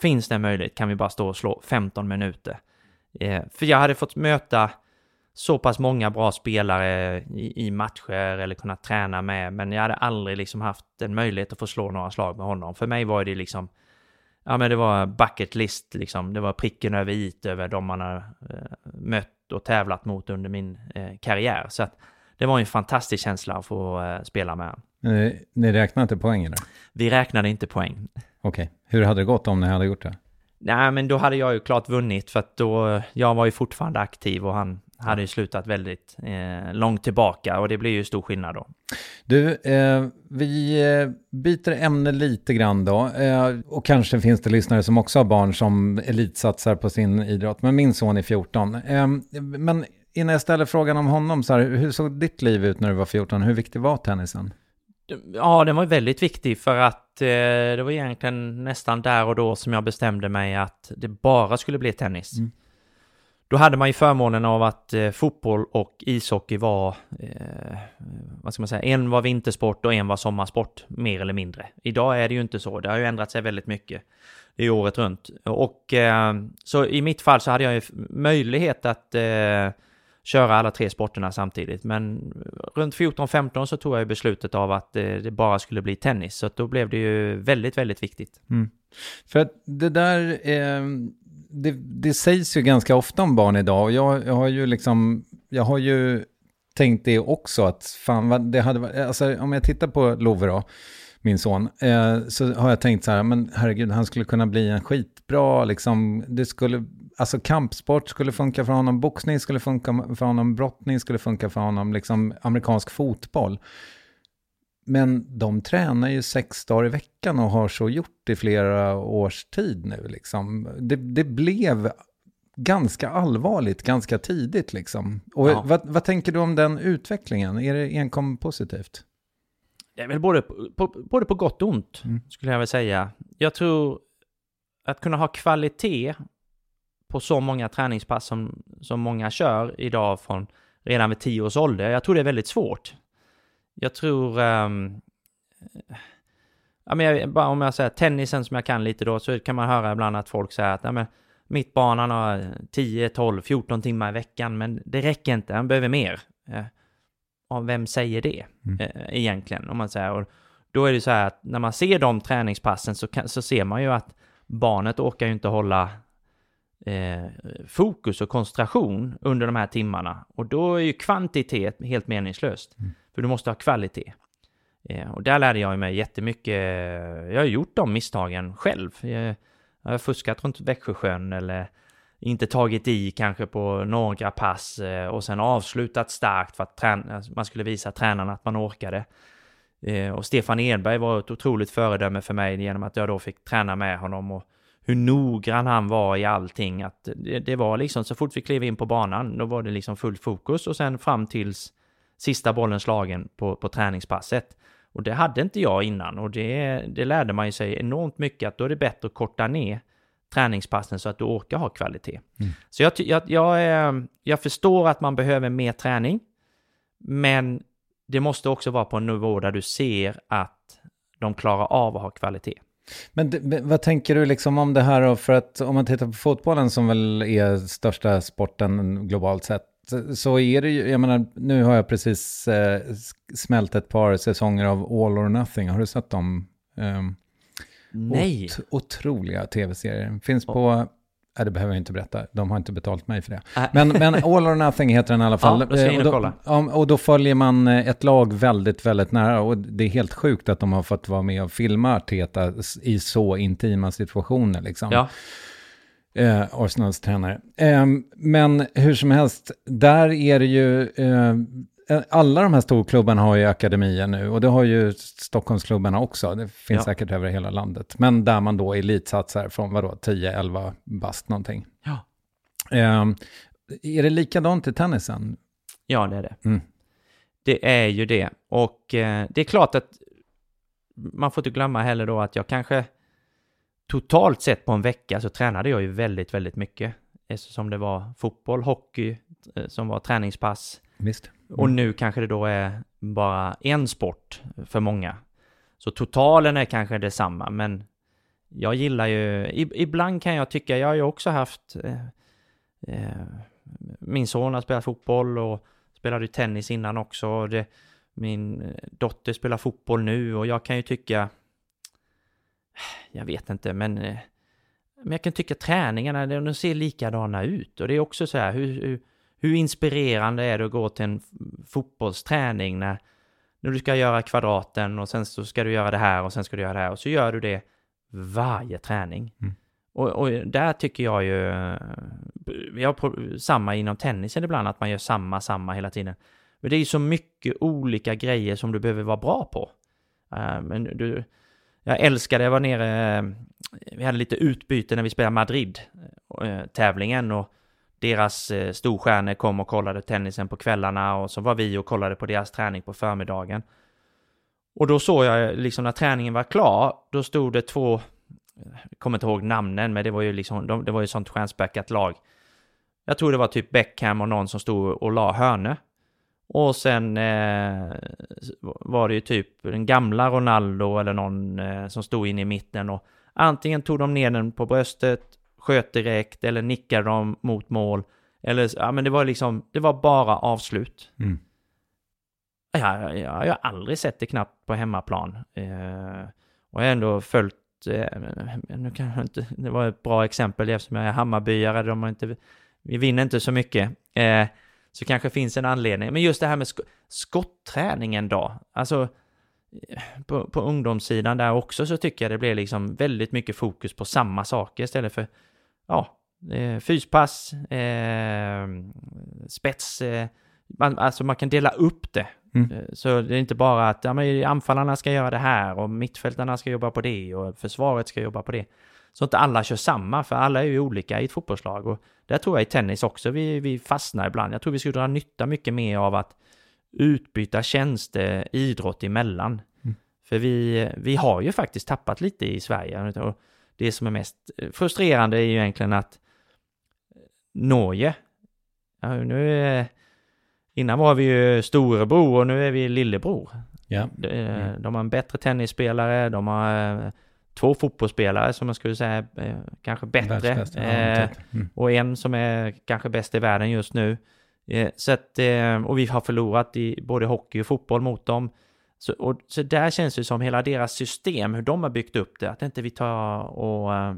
Finns det en möjlighet kan vi bara stå och slå 15 minuter. Eh, för jag hade fått möta så pass många bra spelare i, i matcher eller kunnat träna med, men jag hade aldrig liksom haft en möjlighet att få slå några slag med honom. För mig var det liksom, ja men det var bucket list liksom, det var pricken över it över de man har eh, mött och tävlat mot under min eh, karriär. Så att det var en fantastisk känsla att få eh, spela med honom. Ni, räknar inte poängen där? Vi räknade inte poäng. Okej. Hur hade det gått om ni hade gjort det? Nej, men då hade jag ju klart vunnit för att då, jag var ju fortfarande aktiv och han hade ju slutat väldigt eh, långt tillbaka och det blir ju stor skillnad då. Du, eh, vi eh, byter ämne lite grann då. Eh, och kanske finns det lyssnare som också har barn som elitsatsar på sin idrott. Men min son är 14. Eh, men innan jag ställer frågan om honom, så här, hur såg ditt liv ut när du var 14? Hur viktig var tennisen? Ja, den var väldigt viktig för att eh, det var egentligen nästan där och då som jag bestämde mig att det bara skulle bli tennis. Mm. Då hade man ju förmånen av att eh, fotboll och ishockey var, eh, vad ska man säga, en var vintersport och en var sommarsport, mer eller mindre. Idag är det ju inte så, det har ju ändrat sig väldigt mycket. Det är året runt. Och eh, så i mitt fall så hade jag ju möjlighet att eh, köra alla tre sporterna samtidigt. Men runt 14-15 så tog jag ju beslutet av att eh, det bara skulle bli tennis. Så då blev det ju väldigt, väldigt viktigt. Mm. För att det där, eh, det, det sägs ju ganska ofta om barn idag. Och jag, jag har ju liksom, jag har ju tänkt det också att fan vad det hade varit, alltså om jag tittar på Love då, min son, eh, så har jag tänkt så här, men herregud, han skulle kunna bli en skitbra, liksom, det skulle, alltså kampsport skulle funka för honom, boxning skulle funka för honom, brottning skulle funka för honom, liksom amerikansk fotboll. men de tränar ju sex dagar i veckan och har så gjort i flera års tid nu. Liksom. Det, det blev ganska allvarligt ganska tidigt. Liksom. Och Ja. vad, vad tänker du om den utvecklingen? Är det enkom positivt? Det är väl både på, på, både på gott och ont, Mm. skulle jag väl säga. Jag tror att kunna ha kvalitet på så många träningspass som, som många kör idag från redan vid tio års ålder, jag tror det är väldigt svårt. Jag tror... ehm, ja, men jag, bara om jag säger tennisen som jag kan lite då, så kan man höra ibland att folk säger att "Nej, men, mitt barn han har 10, 12, 14 timmar i veckan, men det räcker inte, han behöver mer. Och vem säger det Mm. eh, egentligen? Om man säger. Och då är det så här att när man ser de träningspassen så, kan, så ser man ju att barnet orkar ju inte hålla eh, fokus och koncentration under de här timmarna. Och då är ju kvantitet helt meningslöst. För du måste ha kvalitet. Eh, och där lärde jag mig jättemycket. Jag har gjort de misstagen själv. Jag, jag har fuskat runt Växjösjön eller inte tagit i kanske på några pass eh, och sen avslutat starkt för att trän- man skulle visa tränarna att man orkade. Eh, och Stefan Edberg var ett otroligt föredöme för mig genom att jag då fick träna med honom och hur noggrann han var i allting. Att det, det var liksom så fort vi klev in på banan, då var det liksom fullt fokus och sen fram tills sista bollen slagen på, på träningspasset. Och det hade inte jag innan och det, det lärde man ju sig enormt mycket att då är det bättre att korta ner träningspassen så att du orkar ha kvalitet. Så jag, jag, jag, eh, jag förstår att man behöver mer träning, men det måste också vara på en nivå där du ser att de klarar av att ha kvalitet. Men men vad tänker du liksom om det här då? För att om man tittar på fotbollen som väl är största sporten globalt sett. Så är det ju, jag menar, nu har jag precis eh, smält ett par säsonger av All or Nothing. Har du sett dem? Um, Nej! Ot- otroliga tv-serier. Finns på, nej det behöver jag inte berätta, de har inte betalt mig för det. Äh. Men, men All or Nothing heter den i alla fall. Ja, då ska jag in Eh, och då, kolla. ja, och då följer man eh, ett lag väldigt, väldigt nära. Och det är helt sjukt att de har fått vara med och filma Arteta i så intima situationer. Liksom. Ja, Eh, Arsenals tränare. Eh, men hur som helst, där är det ju... Eh, alla de här storklubbarna har ju akademier nu och det har ju Stockholmsklubbarna också. Det finns Ja. säkert över hela landet. Men där man då elitsatsar från vadå, 10-11 bast någonting. ja. Eh, är det likadant i tennisen? ja det är det. Mm. Det är ju det. Och eh, det är klart att man får inte glömma heller då att jag kanske totalt sett på en vecka så tränade jag ju väldigt, väldigt mycket. Eftersom det var fotboll, hockey eh, som var träningspass. Visst. Och nu kanske det då är bara en sport för många. Så totalen är kanske detsamma, men jag gillar ju... Ibland kan jag tycka, jag har ju också haft... Eh, eh, min son har spelat fotboll och spelade tennis innan också. Och det, min dotter spelar fotboll nu och jag kan ju tycka... Jag vet inte, men... eh, Men jag kan tycka träningarna, de de ser likadana ut. Och det är också så här, hur, hur, hur inspirerande är det att gå till en fotbollsträning när, när du ska göra kvadraten och sen så ska du göra det här och sen ska du göra det här och så gör du det varje träning. Mm. Och, och där tycker jag ju, eh, vi har pro- samma inom tennisen ibland, att man gör samma, samma hela tiden. Men det är ju så mycket olika grejer som du behöver vara bra på. Eh, men du, jag älskade, jag var nere, eh, vi hade lite utbyte när vi spelade Madrid-tävlingen och deras eh, storstjärnor kom och kollade tennisen på kvällarna och så var vi och kollade på deras träning på förmiddagen. Och då såg jag eh, liksom när träningen var klar, då stod det två, jag kommer inte ihåg namnen, men det var ju liksom, de, det var ju sånt stjärnspäckat lag. Jag tror det var typ Beckham och någon som stod och la hörne. Och sen eh, var det ju typ den gamla Ronaldo eller någon eh, som stod inne i mitten och antingen tog de ner den på bröstet, sköt direkt eller nickade de mot mål. Eller, ja men det var liksom, det var bara avslut. Mm. Ja, jag, jag, har aldrig sett det knappt på hemmaplan. Eh, och jag har ändå följt, eh, nu kan jag inte, det var ett bra exempel eftersom jag är Hammarbyare, de har inte, vi vinner inte så mycket. Eh, så kanske finns en anledning. Men just det här med sk skottträningen då, alltså på, på ungdomssidan där också så tycker jag det blir liksom väldigt mycket fokus på samma saker istället för, ja, eh, fyspass, eh, spets, eh, man, alltså man kan dela upp det Mm. Eh, Så det är inte bara att ja, men anfallarna ska göra det här och mittfältarna ska jobba på det och försvaret ska jobba på det. Så inte alla kör samma, för alla är ju olika i ett fotbollslag. Och där tror jag i tennis också vi, vi fastnar ibland. Jag tror vi skulle dra nytta mycket mer av att utbyta tjänster idrott emellan. Mm. För vi, vi har ju faktiskt tappat lite i Sverige. Och det som är mest frustrerande är ju egentligen att Norge, ja, nu är, innan var vi ju storebror och nu är vi lillebror. Ja. De, Mm. de har en bättre tennisspelare, de har eh, två fotbollsspelare som man skulle säga eh, kanske bättre. Världsbäst, ja, Eh. Mm. och en som är kanske bäst i världen just nu. Eh, Så att, eh, och vi har förlorat i både hockey och fotboll mot dem. Så, och, så där känns det som hela deras system, hur de har byggt upp det, att inte vi tar och eh,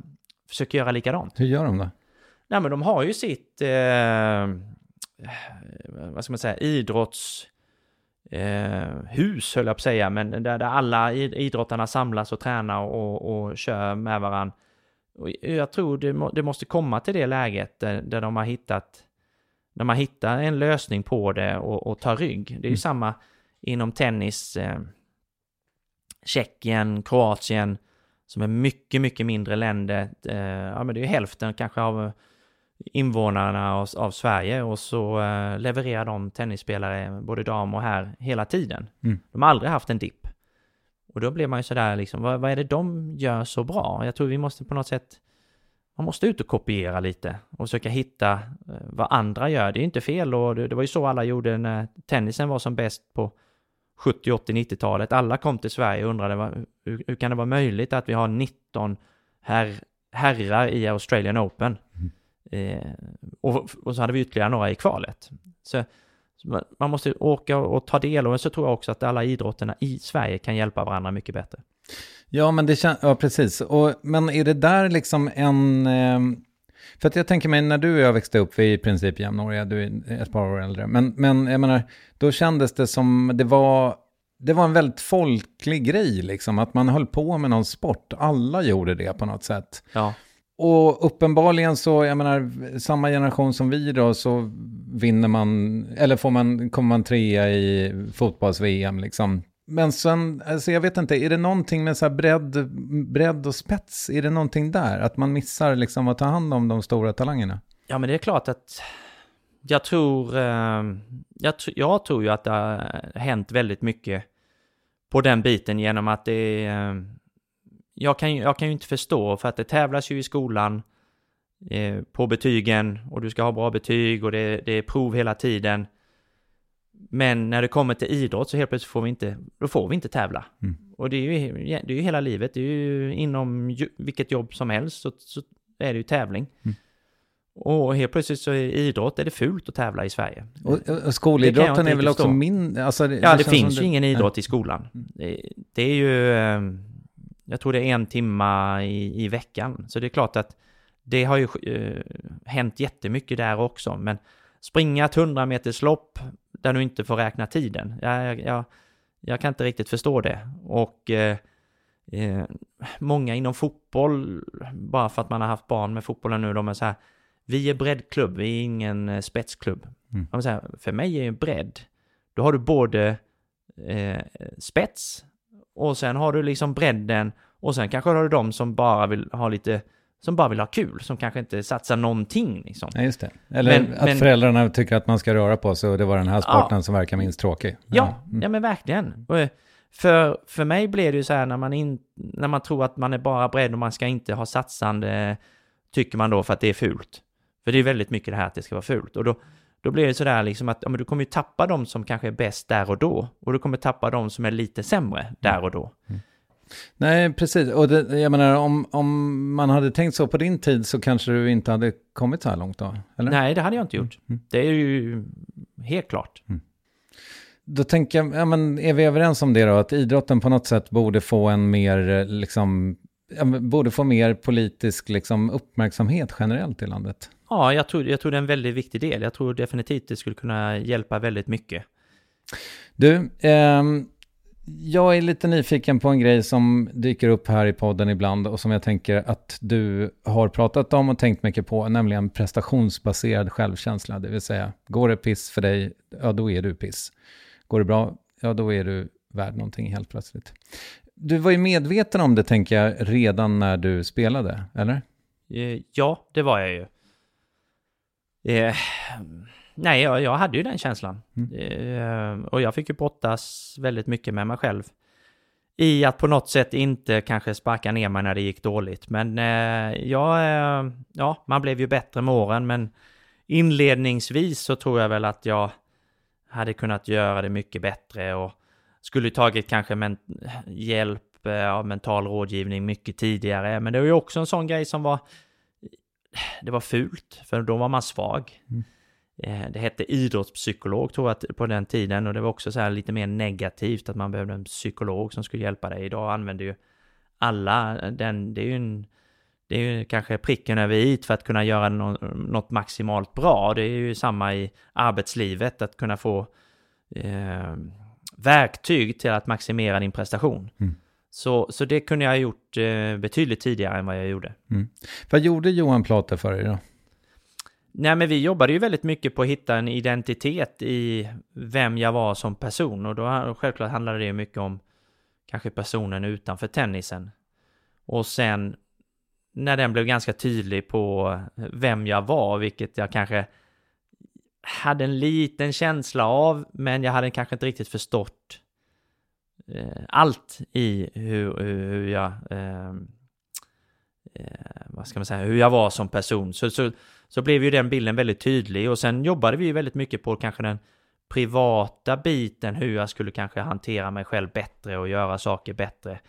försöker göra likadant. Hur gör de då? Nej men de har ju sitt, eh, vad ska man säga, idrotts eh, hus höll jag på att säga, men där, där alla id- idrottarna samlas och tränar och, och kör med varandra. Jag tror det, må, det måste komma till det läget där, där de har hittat, när man hittar en lösning på det och, och tar rygg. Det är ju Mm. samma inom tennis, eh, Tjeckien, Kroatien, som är mycket, mycket mindre länder. Eh, ja, men det är ju hälften kanske av invånarna av, av Sverige och så eh, levererar de tennisspelare, både dam och herr, hela tiden. Mm. De har aldrig haft en dipp. Och då blir man ju sådär liksom, vad, vad är det de gör så bra? Jag tror vi måste på något sätt, man måste ut och kopiera lite och försöka hitta eh, vad andra gör. Det är inte fel och det, det var ju så alla gjorde när tennisen var som bäst på 70, 80, 90-talet. Alla kom till Sverige och undrade vad, hur, hur kan det vara möjligt att vi har 19 herr, herrar i Australian Open? Eh, och, och så hade vi ytterligare några i kvalet. Så, man, måste åka och ta del och så tror jag också att alla idrotterna i Sverige kan hjälpa varandra mycket bättre. Ja, men det känns, ja precis. Och, men är det där liksom en, ehm, för att jag tänker mig när du och jag växte upp, vi är i princip jämnåriga, du är ett par år äldre, men, men jag menar, då kändes det som, det var, det var en väldigt folklig grej liksom, att man höll på med någon sport, alla gjorde det på något sätt. Ja, Och uppenbarligen så, jag menar, samma generation som vi då, så vinner man, eller får man, kommer man trea i fotbolls-VM liksom. Men sen, alltså jag vet inte, är det någonting med så här bredd, bredd och spets, är det någonting där? Att man missar liksom att ta hand om de stora talangerna? ja men det är klart att jag tror, ehm, jag, jag tror ju att det har hänt väldigt mycket på den biten genom att det är, jag kan, ju- jag kan ju inte förstå för att det tävlas ju i skolan eh, på betygen och du ska ha bra betyg och det, det är prov hela tiden. Men när det kommer till idrott så helt plötsligt får vi inte, då får vi inte tävla. Mm. Och det är, ju, det är ju hela livet, det är ju inom vilket jobb som helst så, så är det ju tävling. Mm. Och helt plötsligt så är idrott, är det fult att tävla i Sverige. Och, och Det skolidrotten är väl också min... Alltså det, Ja, det, känns finns ju ingen ja. idrott i skolan. Det, det är ju, eh, jag tror det är en timma i, i veckan. Så det är klart att det har ju eh, hänt jättemycket där också. Men springa ett 100 meters lopp där du inte får räkna tiden. Jag, jag, jag, kan inte riktigt förstå det. Och eh, eh, många inom fotboll, bara för att man har haft barn med fotbollen nu, de är så här, vi är breddklubb, vi är ingen eh, spetsklubb. Mm. Säga, för mig är ju bredd, då har du både eh, spets och sen har du liksom bredden och sen kanske har du de som bara vill ha lite, som bara vill ha kul, som kanske inte satsar någonting liksom. Ja, just det. Eller Men- att men- föräldrarna tycker att man ska röra på sig och det var den här sporten som verkar minst tråkig. Ja, Mm. ja men verkligen. Och, eh, För, för mig blir det ju så här när man, in, när man tror att man är bara bredd och man ska inte ha satsande, tycker man då för att det är fult. För det är väldigt mycket det här att det ska vara fult. Och då, då blir det sådär liksom att ja, men du kommer ju tappa de som kanske är bäst där och då. Och du kommer tappa de som är lite sämre där och då. Nej, precis. Och det, jag menar, om, om man hade tänkt så på din tid så kanske du inte hade kommit så här långt då? Eller? Nej, det hade jag inte gjort. Mm. Det är ju helt klart. Då tänker jag, ja, men är vi överens om det då? Att idrotten på något sätt borde få en mer, eh, liksom, borde få mer politisk liksom, uppmärksamhet generellt i landet? Ja, jag tror, jag tror det är en väldigt viktig del. Jag tror definitivt det skulle kunna hjälpa väldigt mycket. Du, ehm, jag är lite nyfiken på en grej som dyker upp här i podden ibland och som jag tänker att du har pratat om och tänkt mycket på, nämligen prestationsbaserad självkänsla. Det vill säga, går det piss för dig, ja då är du piss. Går det bra ja då är du värd någonting helt plötsligt. Du var ju medveten om det, tänker jag, redan när du spelade, eller? Eh, ja, det var jag ju. Eh, nej, jag, jag, hade ju den känslan. Mm. Eh, och jag fick ju brottas väldigt mycket med mig själv. I att på något sätt inte kanske sparka ner mig när det gick dåligt. Men eh, ja, eh, ja, man blev ju bättre med åren. Men inledningsvis så tror jag väl att jag hade kunnat göra det mycket bättre och skulle tagit kanske men hjälp eh, av mental rådgivning mycket tidigare. Men det var ju också en sån grej som var det var fult, för då var man svag. Mm. Eh, det hette idrottspsykolog tror jag på den tiden och det var också så här lite mer negativt att man behövde en psykolog som skulle hjälpa dig. Idag använder ju alla den, det är ju en, det är ju kanske pricken över i för att kunna göra något maximalt bra. Det är ju samma i arbetslivet, att kunna få eh, verktyg till att maximera din prestation. Mm. Så, så det kunde jag ha gjort eh, betydligt tidigare än vad jag gjorde. Mm. Vad gjorde Johan Plate för dig då? Nej, men vi jobbade ju väldigt mycket på att hitta en identitet i vem jag var som person. Och då självklart handlade det mycket om kanske personen utanför tennisen. Och sen när den blev ganska tydlig på vem jag var, vilket jag kanske hade en liten känsla av, men jag hade kanske inte riktigt förstått eh, allt i hur, hur jag eh, eh, vad ska man säga, hur jag var som person. Så, så, så blev ju den bilden väldigt tydlig och sen jobbade vi väldigt mycket på kanske den privata biten, hur jag skulle kanske hantera mig själv bättre och göra saker bättre.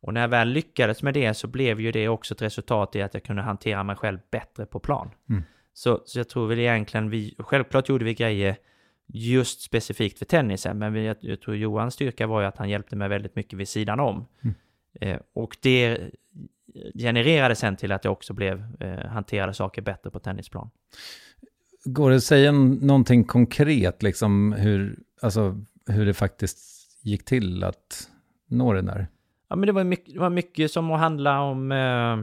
Och när jag väl lyckades med det så blev ju det också ett resultat i att jag kunde hantera mig själv bättre på plan. Mm. Så, så jag tror väl egentligen vi, självklart gjorde vi grejer just specifikt för tennisen, men vi, jag, jag tror Johans styrka var ju att han hjälpte mig väldigt mycket vid sidan om. Mm. Eh, och det genererade sen till att jag också blev, eh, hanterade saker bättre på tennisplan. Går det att säga någonting konkret, liksom hur, alltså, hur det faktiskt gick till att nå det där? Ja, men det var mycket, det var mycket som att handla om eh,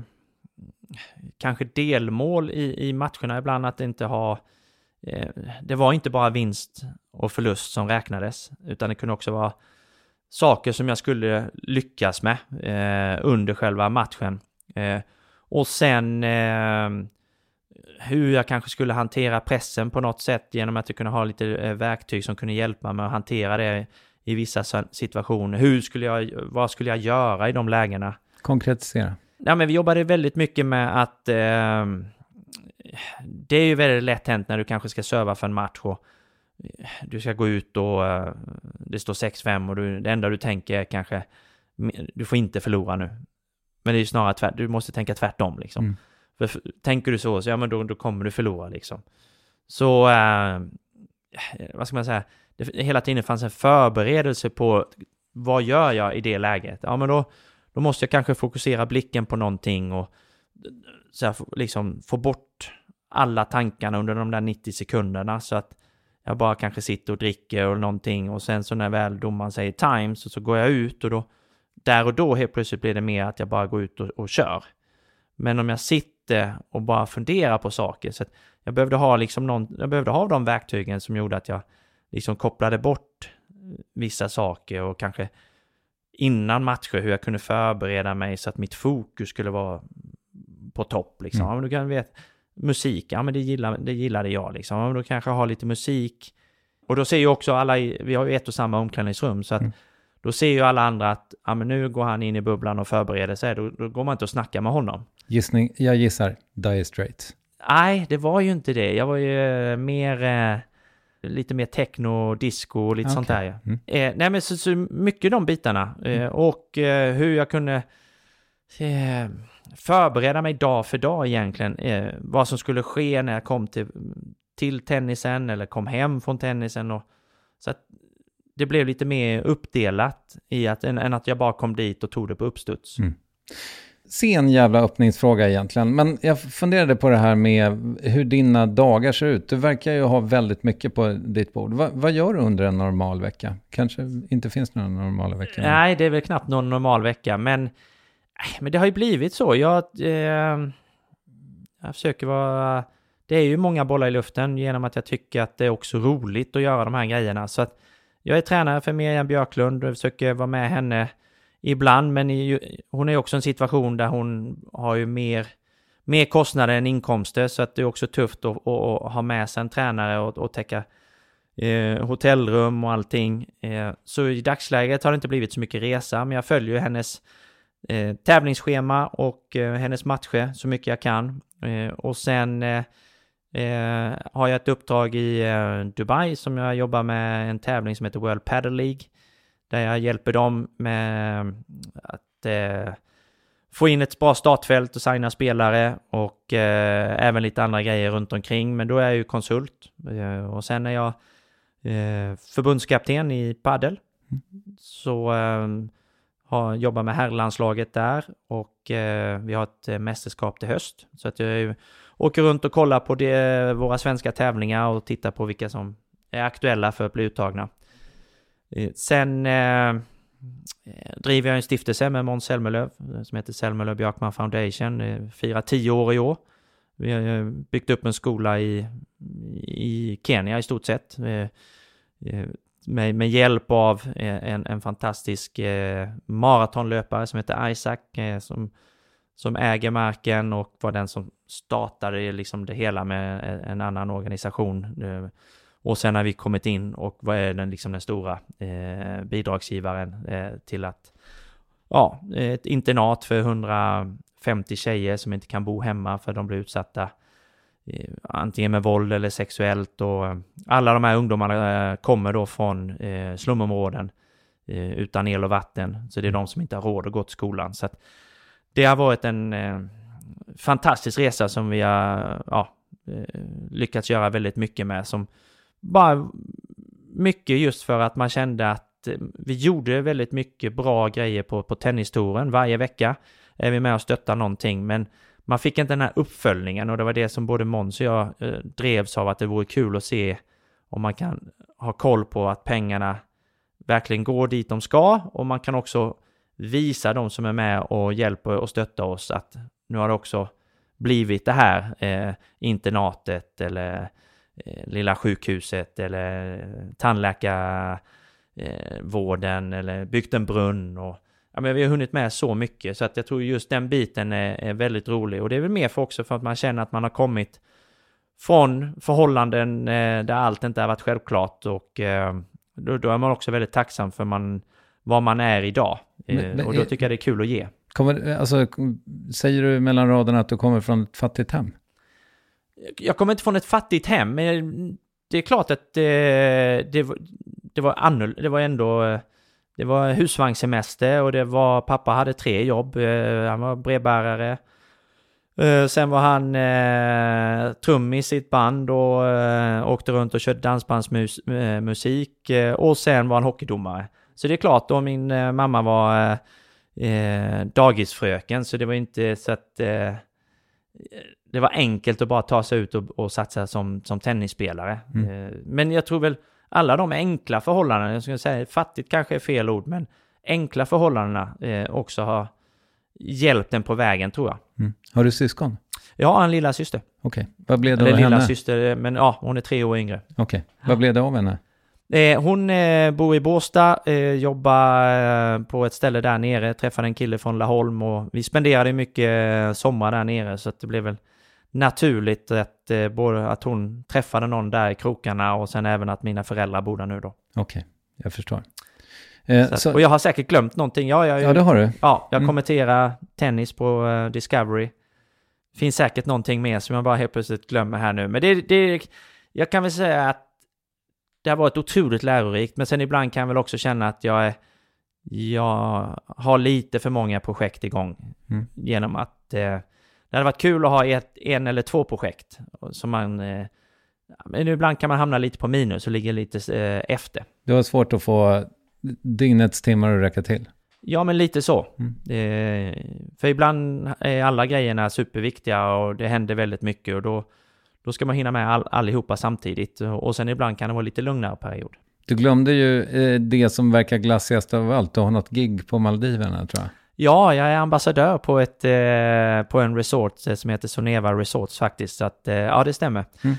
kanske delmål i, i matcherna ibland, att inte ha... Eh, det var inte bara vinst och förlust som räknades, utan det kunde också vara saker som jag skulle lyckas med eh, under själva matchen. Eh, och sen eh, hur jag kanske skulle hantera pressen på något sätt genom att jag kunde ha lite eh, verktyg som kunde hjälpa mig att hantera det i vissa situationer. Hur skulle jag, vad skulle jag göra i de lägena? Konkretisera. Ja, men vi jobbade väldigt mycket med att eh, det är ju väldigt lätt hänt när du kanske ska serva för en match och du ska gå ut och uh, det står 6-5 och du, det enda du tänker är kanske du får inte förlora nu. Men det är ju snarare tvärt, du måste tänka tvärtom liksom. Mm. För tänker du så, så ja men då, då kommer du förlora liksom. Så, uh, vad ska man säga, det, hela tiden fanns en förberedelse på vad gör jag i det läget? Ja men då, då måste jag kanske fokusera blicken på någonting och så här, liksom få bort alla tankarna under de där 90 sekunderna så att jag bara kanske sitter och dricker och någonting och sen så när väl domaren säger time så, så går jag ut och då där och då helt plötsligt blir det mer att jag bara går ut och, och kör. Men om jag sitter och bara funderar på saker så att jag behövde ha liksom någon, jag behövde ha de verktygen som gjorde att jag liksom kopplade bort vissa saker och kanske innan matcher hur jag kunde förbereda mig så att mitt fokus skulle vara på topp liksom. Mm. Ja, men du kan veta, musik, ja men det, gillar, det gillade jag liksom. Ja, men då kanske ha lite musik. Och då ser ju också alla, vi har ju ett och samma omklädningsrum så att mm. då ser ju alla andra att ja men nu går han in i bubblan och förbereder sig. Då, då går man inte och snackar med honom. Gissning, jag gissar Dire Straits. Nej, det var ju inte det. Jag var ju eh, mer... Eh, lite mer techno, disco och lite okay. sånt där. Ja. Mm. Eh, nej men så, så mycket de bitarna. Eh, mm. Och eh, hur jag kunde eh, förbereda mig dag för dag egentligen. Eh, vad som skulle ske när jag kom till, till tennisen eller kom hem från tennisen. Och, så att det blev lite mer uppdelat i att, än, än att jag bara kom dit och tog det på uppstuds. Mm sen jävla öppningsfråga egentligen. Men jag funderade på det här med hur dina dagar ser ut. Du verkar ju ha väldigt mycket på ditt bord. Va, vad gör du under en normal vecka? Kanske inte finns några normala veckor? Nej, det är väl knappt någon normal vecka. Men, men det har ju blivit så. Jag, eh, jag försöker vara... Det är ju många bollar i luften genom att jag tycker att det är också roligt att göra de här grejerna. Så att jag är tränare för Miriam Björklund och försöker vara med henne ibland, men hon är också en situation där hon har ju mer, mer kostnader än inkomster, så att det är också tufft att, att ha med sig en tränare och, och täcka eh, hotellrum och allting. Eh, så i dagsläget har det inte blivit så mycket resa, men jag följer hennes eh, tävlingsschema och eh, hennes matcher så mycket jag kan. Eh, och sen eh, eh, har jag ett uppdrag i Dubai som jag jobbar med en tävling som heter World Paddle League. Där jag hjälper dem med att få in ett bra startfält och signa spelare och eh, även lite andra grejer runt omkring. Men då är jag ju konsult eh, och sen är jag eh, förbundskapten i padel. Mm. Så har, jobbar med herrlandslaget där och eh, vi har ett eh, mästerskap till höst. Så att jag åker runt och kollar på det, våra svenska tävlingar och tittar på vilka som är aktuella för att bli uttagna. Eh, sen eh, eh, driver jag en stiftelse med Måns Zelmerlöw som heter Zelmerlöw Björkman Foundation. Det firar tio år i år. Vi har byggt upp en skola i, i Kenya i stort sett med, med hjälp av eh, en, en fantastisk eh, maratonlöpare som heter Isaac eh, som, som äger marken och var den som startade liksom det hela med eh, en annan organisation. Eh, och sen har vi kommit in och vad är den, liksom den stora eh, bidragsgivaren eh, till att ja, ett internat för 150 tjejer som inte kan bo hemma för de blir utsatta Eh, Eh, antingen med våld eller sexuellt och eh, alla de här ungdomarna eh, kommer då från slumområden utan el och vatten. Så det är de som inte har råd att gå till skolan. Så att det har varit en fantastisk resa som vi har ja, lyckats göra väldigt mycket med. Som bara mycket just för att man kände att vi gjorde väldigt mycket bra grejer på, på tennistouren. Varje vecka är vi med och stöttar någonting, men man fick inte den här uppföljningen och det var det som både Måns och jag eh, drevs av att det vore kul att se om man kan ha koll på att pengarna verkligen går dit de ska. Och man kan också visa de som är med och hjälper och stöttar oss att nu har det också blivit det här eh, internatet eller eh, lilla sjukhuset eller tandläkarvården eller byggt en brunn och ja, men vi har hunnit med så mycket så att jag tror just den biten är, är väldigt rolig och det är väl mer för också för att man känner att man har kommit från förhållanden eh, där allt inte har varit självklart och eh, då, då, är man också väldigt tacksam för man, vad man är idag. Eh, men, men, och då tycker jag det är kul att ge. Kommer, alltså, säger du mellan raderna att du kommer från ett fattigt hem? Jag kommer inte från ett fattigt hem, men det är klart att det, det, det var annorlunda, det var ändå eh, det var husvagnssemester och det var, pappa hade tre jobb. Eh, han var brevbärare. Eh, sen var han eh, trummis i ett band och eh, åkte runt och körde dansbandsmusik. Eh, och sen var han hockeydomare. Så det är klart, då min eh, mamma var eh, dagisfröken, så det var inte så att det var enkelt att bara ta sig ut och, och satsa som, som tennisspelare. Mm. men jag tror väl alla de enkla förhållandena, jag skulle säga fattigt kanske är fel ord, men enkla förhållandena eh, också har hjälpt en på vägen tror jag. Mm. Har du syskon? Jag har en lilla syster. Okej, okay. vad blev det Eller av lilla henne? syster, men ja, hon är tre år yngre. Okej, okay. vad blev det av henne? Eh, hon eh, bor i Båstad, eh, jobbar eh, på ett ställe där nere, träffade en kille från Laholm och vi spenderade mycket eh, sommar där nere så att det blev väl naturligt att, eh, både att hon träffade någon där i krokarna och sen även att mina föräldrar bor där nu då. Okej, okay, jag förstår. Eh, så, så, och jag har säkert glömt någonting. Ja, jag, ja det har du. Ja, jag mm. kommenterar tennis på uh, Discovery. Finns säkert någonting mer som jag bara helt plötsligt glömmer här nu. Men det, det, jag kan väl säga att det har varit otroligt lärorikt. Men sen ibland kan jag väl också känna att jag är jag har lite för många projekt igång. Mm. Genom att eh, det hade varit kul att ha ett, en eller två projekt. Som man, eh, men ibland kan man hamna lite på minus och ligga lite eh, efter. Det var svårt att få dygnets timmar att räcka till. Ja, men lite så. Mm. Eh, för ibland är alla grejerna superviktiga och det händer väldigt mycket och då, då ska man hinna med all, allihopa samtidigt. Och sen ibland kan det vara lite lugnare period. Du glömde ju eh, det som verkar glassigast av allt. Du har något gig på Maldiverna tror jag. Ja, jag är ambassadör på, ett, eh, på en resort eh, som heter Soneva Resorts faktiskt. Så att, eh, ja, det stämmer. Mm.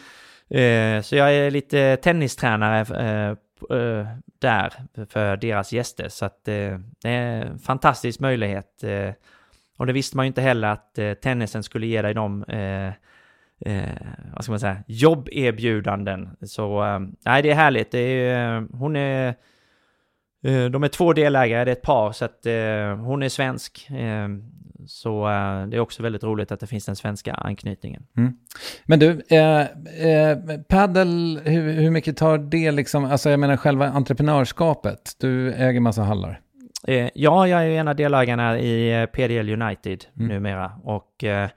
Eh, så jag är lite tennistränare eh, eh, där för deras gäster. Så att det är en fantastisk möjlighet. och det visste man ju inte heller att tennisen skulle ge dig de eh, vad ska man säga, jobberbjudanden. Så nej, det är härligt. Det är, hon är de är två delägare, det är ett par, så att hon är svensk. Så eh, det är också väldigt roligt att det finns den svenska anknytningen. Mm. Men du, eh, eh, paddel, hur, hur, mycket tar det liksom, alltså jag menar själva entreprenörskapet? Du äger massa hallar. Eh, ja, jag är en av delägarna i eh, PDL United mm. numera och eh,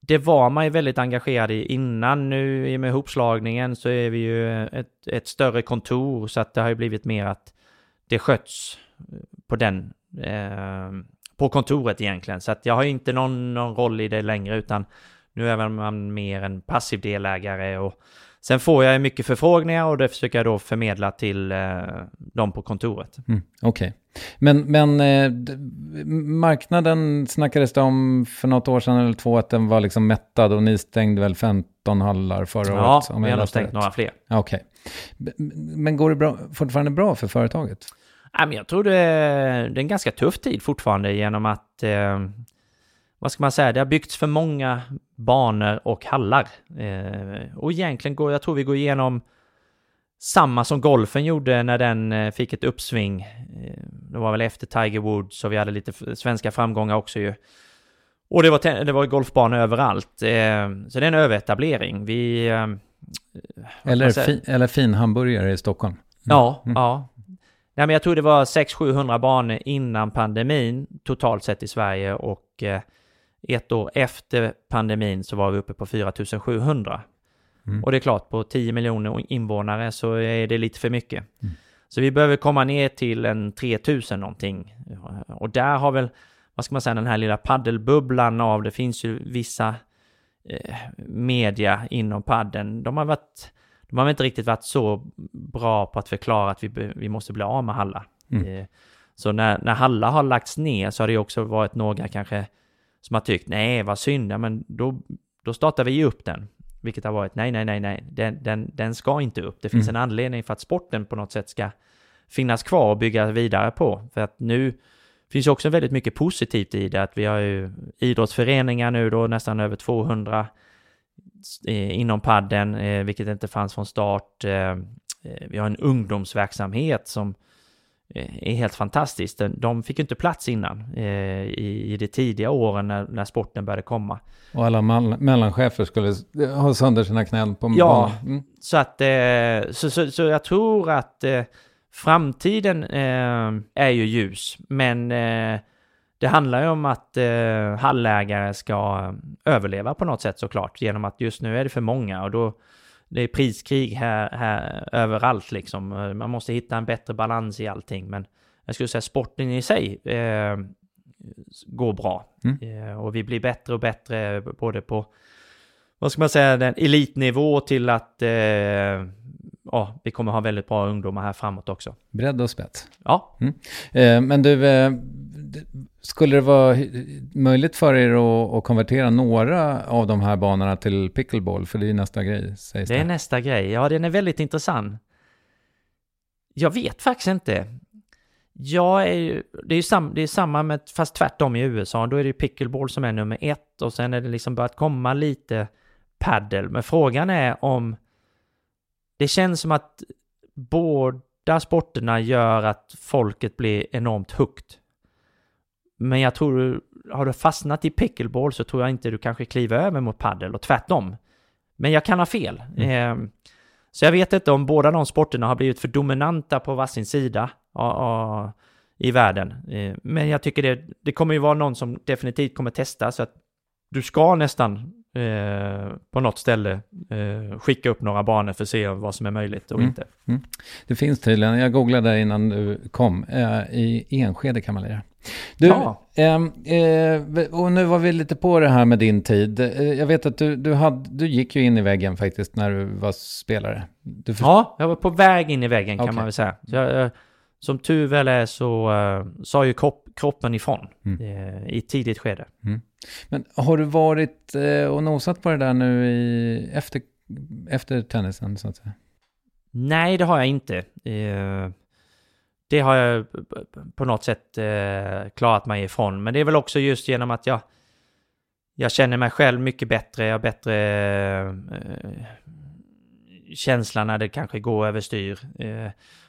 det var man ju väldigt engagerad i innan. Nu i och med hopslagningen så är vi ju ett, ett större kontor så att det har ju blivit mer att det sköts på den eh, på kontoret egentligen. Så att jag har inte någon, någon roll i det längre utan nu är man mer en passiv delägare och sen får jag mycket förfrågningar och det försöker jag då förmedla till eh, dem på kontoret. Mm, Okej. Okay. Men, men eh, marknaden snackades det om för något år sedan eller två att den var liksom mättad och ni stängde väl 15 hallar förra ja, året? Ja, vi har nog stängt några fler. Okej. Okay. Men går det bra, fortfarande bra för företaget? jag tror det är, det är en ganska tuff tid fortfarande genom att, eh, vad ska man säga, det har byggts för många banor och hallar. Eh, och egentligen går, jag tror vi går igenom samma som golfen gjorde när den eh, fick ett uppsving. Det var väl efter Tiger Woods och vi hade lite svenska framgångar också ju. Och det var, det var golfbanor överallt. Så det är en överetablering. Vi... Eh, eller, fi, eller fin hamburgare i Stockholm. Mm. Ja, mm. ja. Nej, men jag tror det var 600-700 banor innan pandemin totalt sett i Sverige och eh, ett år efter pandemin så var vi uppe på 4700. Mm. Och det är klart, på 10 miljoner invånare så är det lite för mycket. Mm. Så vi behöver komma ner till en 3000 någonting. Och där har väl, vad ska man säga, den här lilla paddelbubblan av, det finns ju vissa media inom padden. De har varit de har inte riktigt varit så bra på att förklara att vi, vi måste bli av med Halla. Mm. Eh, så när, när Halla har lagts ner så har det också varit några kanske som har tyckt nej vad synd, ja, men då, då startar vi upp den. Vilket har varit nej, nej, nej, nej, den, den, den ska inte upp. Det finns mm. en anledning för att sporten på något sätt ska finnas kvar och bygga vidare på. För att nu finns också väldigt mycket positivt i det, att vi har ju idrottsföreningar nu då, nästan över 200 inom padden, eh, vilket inte fanns från start. Eh, vi har en ungdomsverksamhet som eh, är helt fantastisk. De fick inte plats innan i, de tidiga åren när, när sporten började komma. Och alla mellanchefer skulle ha sönder sina knän på Ja, mm. så, att, så, så, så jag tror att framtiden är ju ljus, men det handlar ju om att eh, hallägare ska överleva på något sätt såklart, genom att just nu är det för många och då det är priskrig här, här överallt liksom. Man måste hitta en bättre balans i allting, men jag skulle säga sporten i sig eh, går bra. Mm. Eh, och vi blir bättre och bättre både på, vad ska man säga, den elitnivå till att eh, ja, vi kommer ha väldigt bra ungdomar här framåt också. Bredd och spets. Ja. Mm. Eh, men du, eh, skulle det vara möjligt för er att, att, konvertera några av de här banorna till pickleball? För det är nästa grej, sägs det. Det är nästa grej. Ja, den är väldigt intressant. Jag vet faktiskt inte. Jag är ju, det är ju sam, det är samma med, fast tvärtom i USA. Då är det ju pickleball som är nummer ett och sen är det liksom börjat komma lite paddle. Men frågan är om det känns som att båda sporterna gör att folket blir enormt högt men jag tror, har du fastnat i pickleball så tror jag inte du kanske kliver över mot paddel och tvärtom. Men jag kan ha fel. Mm. Eh, så jag vet inte om båda de sporterna har blivit för dominanta på varsin sida i världen. Eh, men jag tycker det, det kommer ju vara någon som definitivt kommer testa så att du ska nästan Eh, på något ställe eh, skicka upp några banor för att se vad som är möjligt och mm. inte. Mm. Det finns tydligen, jag googlade innan du kom, eh, i Enskede kan man lira. Du, ja. Ehm, eh, och nu var vi lite på det här med din tid. Eh, jag vet att du, du, hade, du gick ju in i väggen faktiskt när du var spelare. Du ja, jag var på väg in i väggen kan okay. man väl säga. Jag, som tur väl är så sa ju kropp, kroppen ifrån mm. i tidigt skede. Mm. Men har du varit eh, och nosat på det där nu i, efter efter tennisen så att säga? Nej, det har jag inte. Eh, det har jag på något sätt eh, klarat mig ifrån. Men det är väl också just genom att jag, jag känner mig själv mycket bättre. Jag har bättre känsla när det kanske går överstyr.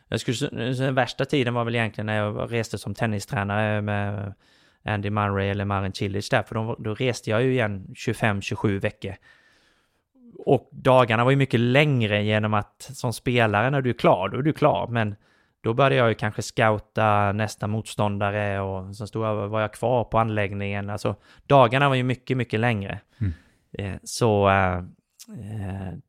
Jag skulle, den värsta tiden var väl egentligen när jag reste som tennistränare med Andy Murray eller Marin Cilic där, för då, då reste jag ju igen 25-27 veckor. Och dagarna var ju mycket längre genom att som spelare när du är klar, då är du klar. Men då började jag ju kanske scouta nästa motståndare och så stod jag, var jag kvar på anläggningen. Alltså dagarna var ju mycket, mycket längre. Mm. Eh, så eh,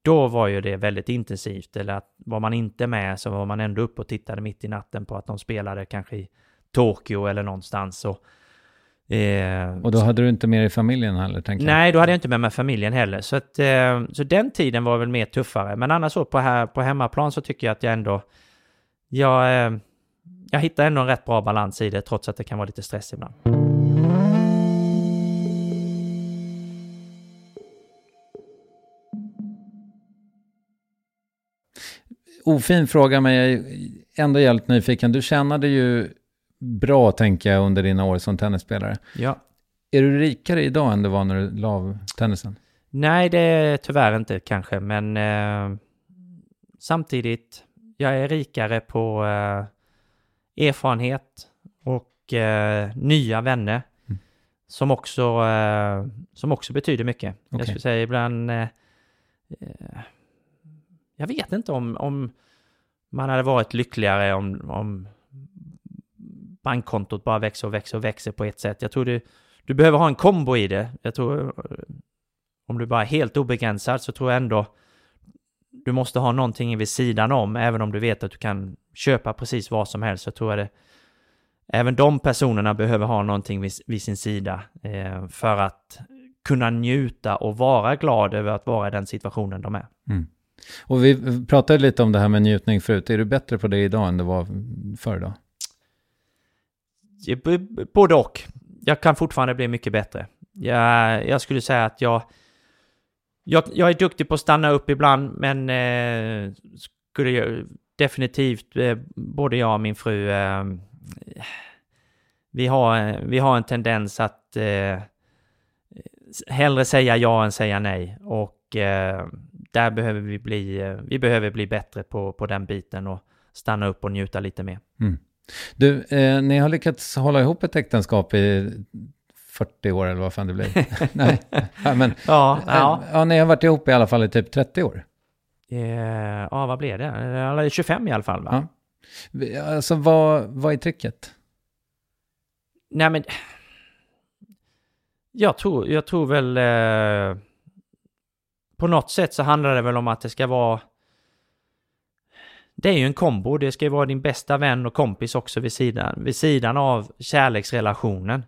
då var ju det väldigt intensivt. Eller att var man inte med så var man ändå uppe och tittade mitt i natten på att de spelade kanske i Tokyo eller någonstans. Och Eh, och då hade du inte med dig familjen heller? Tänker nej, jag. då hade jag inte med mig familjen heller. Så, att, eh, så den tiden var väl mer tuffare. Men annars så på, här, på hemmaplan så tycker jag att jag ändå... Jag, eh, jag hittar ändå en rätt bra balans i det, trots att det kan vara lite stress ibland. Ofin fråga, men jag är ändå jävligt nyfiken. Du tjänade ju bra, tänker jag, under dina år som tennisspelare. Ja. Är du rikare idag än du var när du la av tennisen? Nej, det är tyvärr inte kanske, men eh, samtidigt, jag är rikare på eh, erfarenhet och eh, nya vänner. Mm. Som, också, eh, som också betyder mycket. Okay. Jag skulle säga ibland... Eh, eh, jag vet inte om, om man hade varit lyckligare om, om bankkontot bara växer och växer och växer på ett sätt. Jag tror du, du behöver ha en kombo i det. Jag tror om du bara är helt obegränsad så tror jag ändå du måste ha någonting vid sidan om, även om du vet att du kan köpa precis vad som helst, så tror jag det även de personerna behöver ha någonting vid, vid sin sida eh, för att kunna njuta och vara glad över att vara i den situationen de är. Mm. Och vi pratade lite om det här med njutning förut. Är du bättre på det idag än du var förr då? Både och. Jag kan fortfarande bli mycket bättre. Jag, jag skulle säga att jag, jag, jag är duktig på att stanna upp ibland, men eh, skulle jag definitivt, eh, både jag och min fru, eh, vi, har, vi har en tendens att eh, hellre säga ja än säga nej. Och eh, där behöver vi bli, eh, vi behöver bli bättre på, på den biten och stanna upp och njuta lite mer. Mm. Du, eh, ni har lyckats hålla ihop ett äktenskap i 40 år eller vad fan det blir. Nej, men ja, ja. ja, ni har varit ihop i alla fall i typ 30 år. Eh, ja, vad blev det? Eller 25 i alla fall va? Ja. Alltså vad, vad är tricket? Nej men... Jag tror, jag tror väl... Eh, på något sätt så handlar det väl om att det ska vara det är ju en kombo. Det ska ju vara din bästa vän och kompis också vid sidan, vid sidan av kärleksrelationen.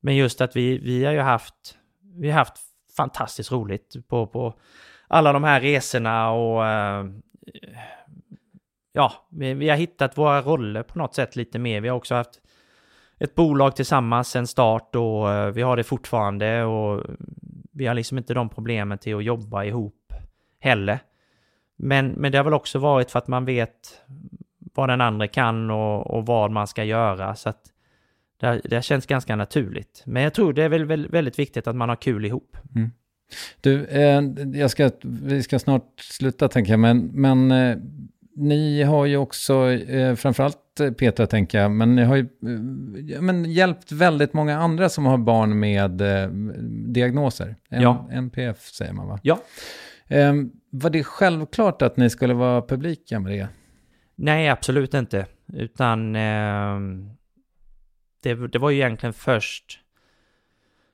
Men just att vi, vi har ju haft, vi har haft fantastiskt roligt på, på alla de här resorna och eh, ja, vi, vi, har hittat våra roller på något sätt lite mer. Vi har också haft ett bolag tillsammans sen start och eh, vi har det fortfarande och vi har liksom inte de problemen till att jobba ihop heller. Men, men det har väl också varit för att man vet vad den andra kan och, och vad man ska göra. Så att det, det känns ganska naturligt. Men jag tror det är väl väldigt viktigt att man har kul ihop. Mm. Du, eh, jag ska, vi ska snart sluta tänker jag, men, men eh, ni har ju också, eh, framförallt Petra tänker jag, men ni har ju eh, men, hjälpt väldigt många andra som har barn med eh, diagnoser. N ja. NPF säger man va? Ja. Ehm, var det självklart att ni skulle vara publika med det? Nej, absolut inte. Utan eh, det, det, var ju egentligen först...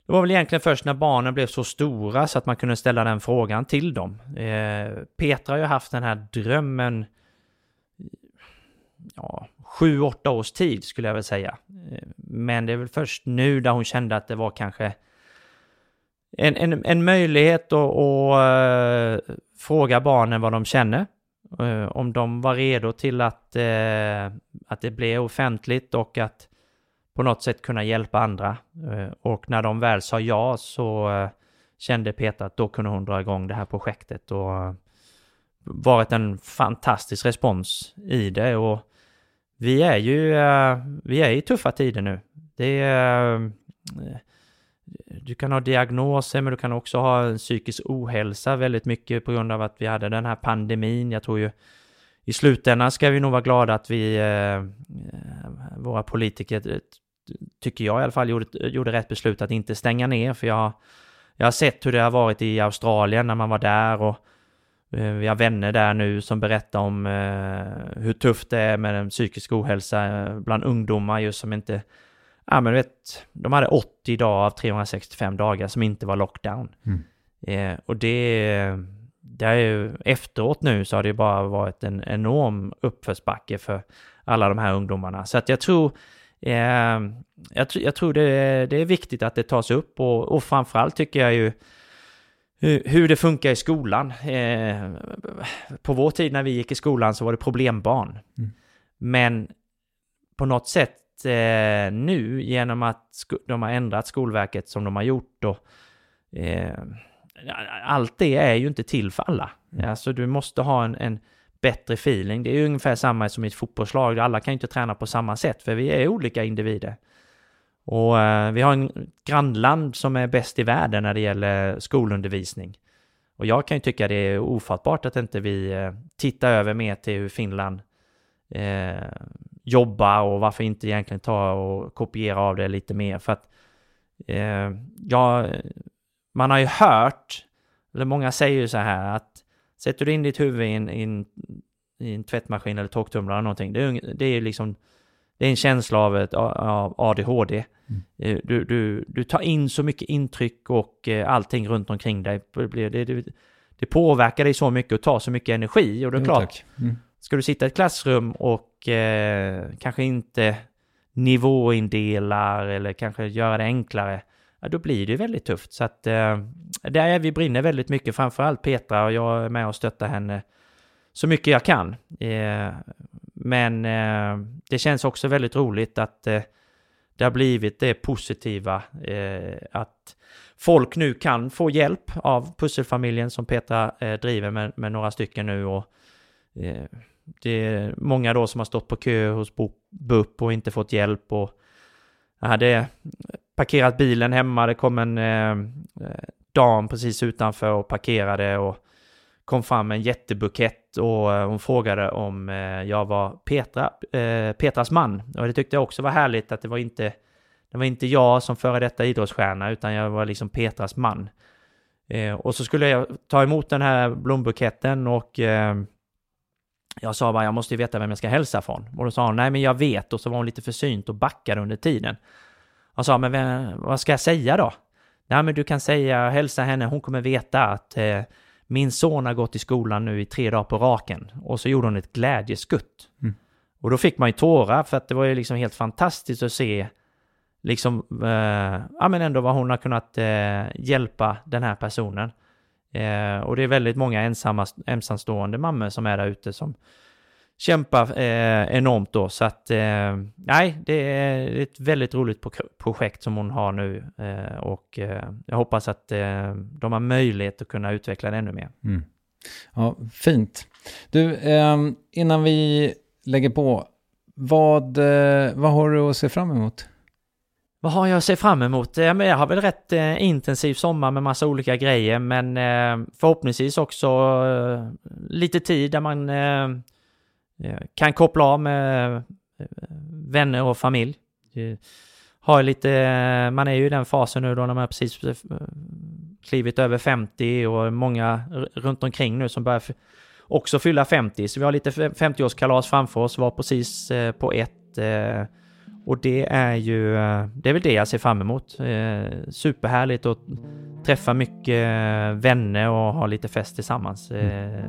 Det var väl egentligen först när barnen blev så stora så att man kunde ställa den frågan till dem. Eh, Petra har ju haft den här drömmen ja, sju, åtta års tid skulle jag väl säga. Ehm, men det är väl först nu där hon kände att det var kanske en, en, en möjlighet att, att uh, fråga barnen vad de känner. Uh, om de var redo till att, uh, att det blev offentligt och att på något sätt kunna hjälpa andra. och när de väl sa ja så kände Petra att då kunde hon dra igång det här projektet och varit en fantastisk respons i det och vi är ju, vi är i tuffa tider nu. Det är, du kan ha diagnoser men du kan också ha en psykisk ohälsa väldigt mycket på grund av att vi hade den här pandemin. Jag tror ju i slutändan ska vi nog vara glada att vi, eh, eh våra politiker, eh, tycker jag i alla fall, gjorde, gjorde rätt beslut att inte stänga ner. För jag, jag har sett hur det har varit i Australien när man var där och eh, vi har vänner där nu som berättar om eh, hur tufft det är med den psykisk ohälsa bland ungdomar just som inte... Ja men du vet, de hade 80 dagar av 365 dagar som inte var lockdown. Mm. Eh, och det, det är ju efteråt nu så har det bara varit en enorm uppförsbacke för alla de här ungdomarna. Så att jag tror, eh, jag, jag, tror det, det är viktigt att det tas upp och, och framförallt tycker jag ju hur det funkar i skolan. Eh, på vår tid när vi gick i skolan så var det problembarn. Mm. Men på något sätt eh, nu genom att de har ändrat Skolverket som de har gjort och eh, allt det är ju inte till för alla. Mm. Alltså du måste ha en, en bättre feeling. Det är ju ungefär samma som i ett fotbollslag. Alla kan ju inte träna på samma sätt för vi är olika individer. Och eh, vi har en grannland som är bäst i världen när det gäller skolundervisning. Och jag kan ju tycka det är ofattbart att inte vi eh, tittar över mer till hur Finland eh, jobbar och varför inte egentligen ta och kopiera av det lite mer. För att eh, ja, man har ju hört, eller många säger ju så här att sätter du in ditt huvud i en, i en, i en tvättmaskin eller torktumlare eller någonting, det är, det är liksom det är en känsla av, ett, av ADHD. Mm. Eh, du, du, du tar in så mycket intryck och eh, allting runt omkring dig. Det, det, det påverkar dig så mycket och tar så mycket energi. Och det är klart, mm ska du sitta i ett klassrum och eh, kanske inte nivåindelar eller kanske göra det enklare, ja, då blir det väldigt tufft. Så att eh, där är vi brinner väldigt mycket, framförallt Petra och jag är med och stöttar henne så mycket jag kan. Eh, men eh, det känns också väldigt roligt att eh, det har blivit det positiva eh, att folk nu kan få hjälp av pusselfamiljen som Petra eh, driver med, med, några stycken nu och eh, det är många då som har stått på kö hos BUP och inte fått hjälp och jag hade parkerat bilen hemma, det kom en eh, eh dam precis utanför och parkerade och kom fram en jättebukett och eh, hon frågade om eh, jag var Petra, eh, Petras man. Och det tyckte jag också var härligt att det var inte, det var inte jag som före detta idrottsstjärna utan jag var liksom Petras man. Eh, och så skulle jag ta emot den här blombuketten och jag sa bara jag måste ju veta vem jag ska hälsa från. Och då sa hon nej men jag vet och så var hon lite försynt och backade under tiden. Jag sa men vem, vad ska jag säga då? Nej men du kan säga hälsa henne, hon kommer veta att min son har gått i skolan nu i tre dagar på raken. Och så gjorde hon ett glädjeskutt. Mm. Och då fick man ju tårar för att det var ju liksom helt fantastiskt att se liksom, eh, ja men ändå vad hon har kunnat eh, hjälpa den här personen. Eh, och det är väldigt många ensamma, ensamstående mammor som är där ute som kämpar eh, enormt då. Så att, eh, nej, det är ett väldigt roligt projekt som hon har nu eh, och eh, jag hoppas att eh, de har möjlighet att kunna utveckla det ännu mer. Mm. Ja, fint. Du, ehm, innan vi lägger på, vad, eh, vad har du att se fram emot? Vad har jag att se fram emot? Jag har väl rätt eh, intensiv sommar med massa olika grejer, men eh, förhoppningsvis också eh, lite tid där man kan koppla av med vänner och familj. Har lite, man är ju i den fasen nu då när man precis klivit över 50 och många runt omkring nu som börjar också fylla 50. Så vi har lite 50-årskalas framför oss, var precis på ett. Och det är ju, det är väl det jag ser fram emot. Superhärligt att träffa mycket vänner och ha lite fest tillsammans. Mm.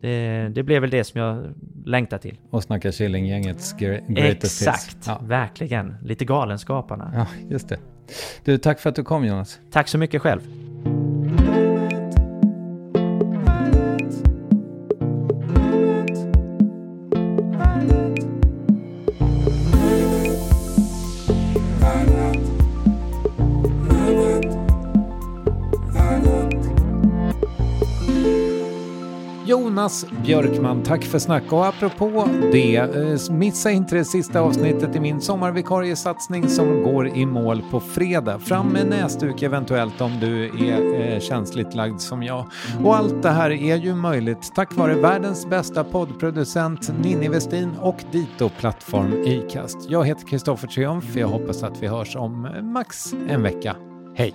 Det, det blev väl det som jag längtar till. Och snacka Killinggängets greatest Exakt, ja. verkligen. Lite Galenskaparna. Ja, just det. Du, tack för att du kom Jonas. Tack så mycket själv. Jonas Björkman. Tack för snack och apropå det, eh, missa inte det sista avsnittet i min sommarvikariesatsning som går i mål på fredag. Fram med näsduk eventuellt om du är eh, känsligt lagd som jag. Och allt det här är ju möjligt tack vare världens bästa poddproducent Ninni Westin och Dito-plattform Acast. Jag heter Kristoffer Triumf. Jag hoppas att vi hörs om eh, max en vecka. Hej!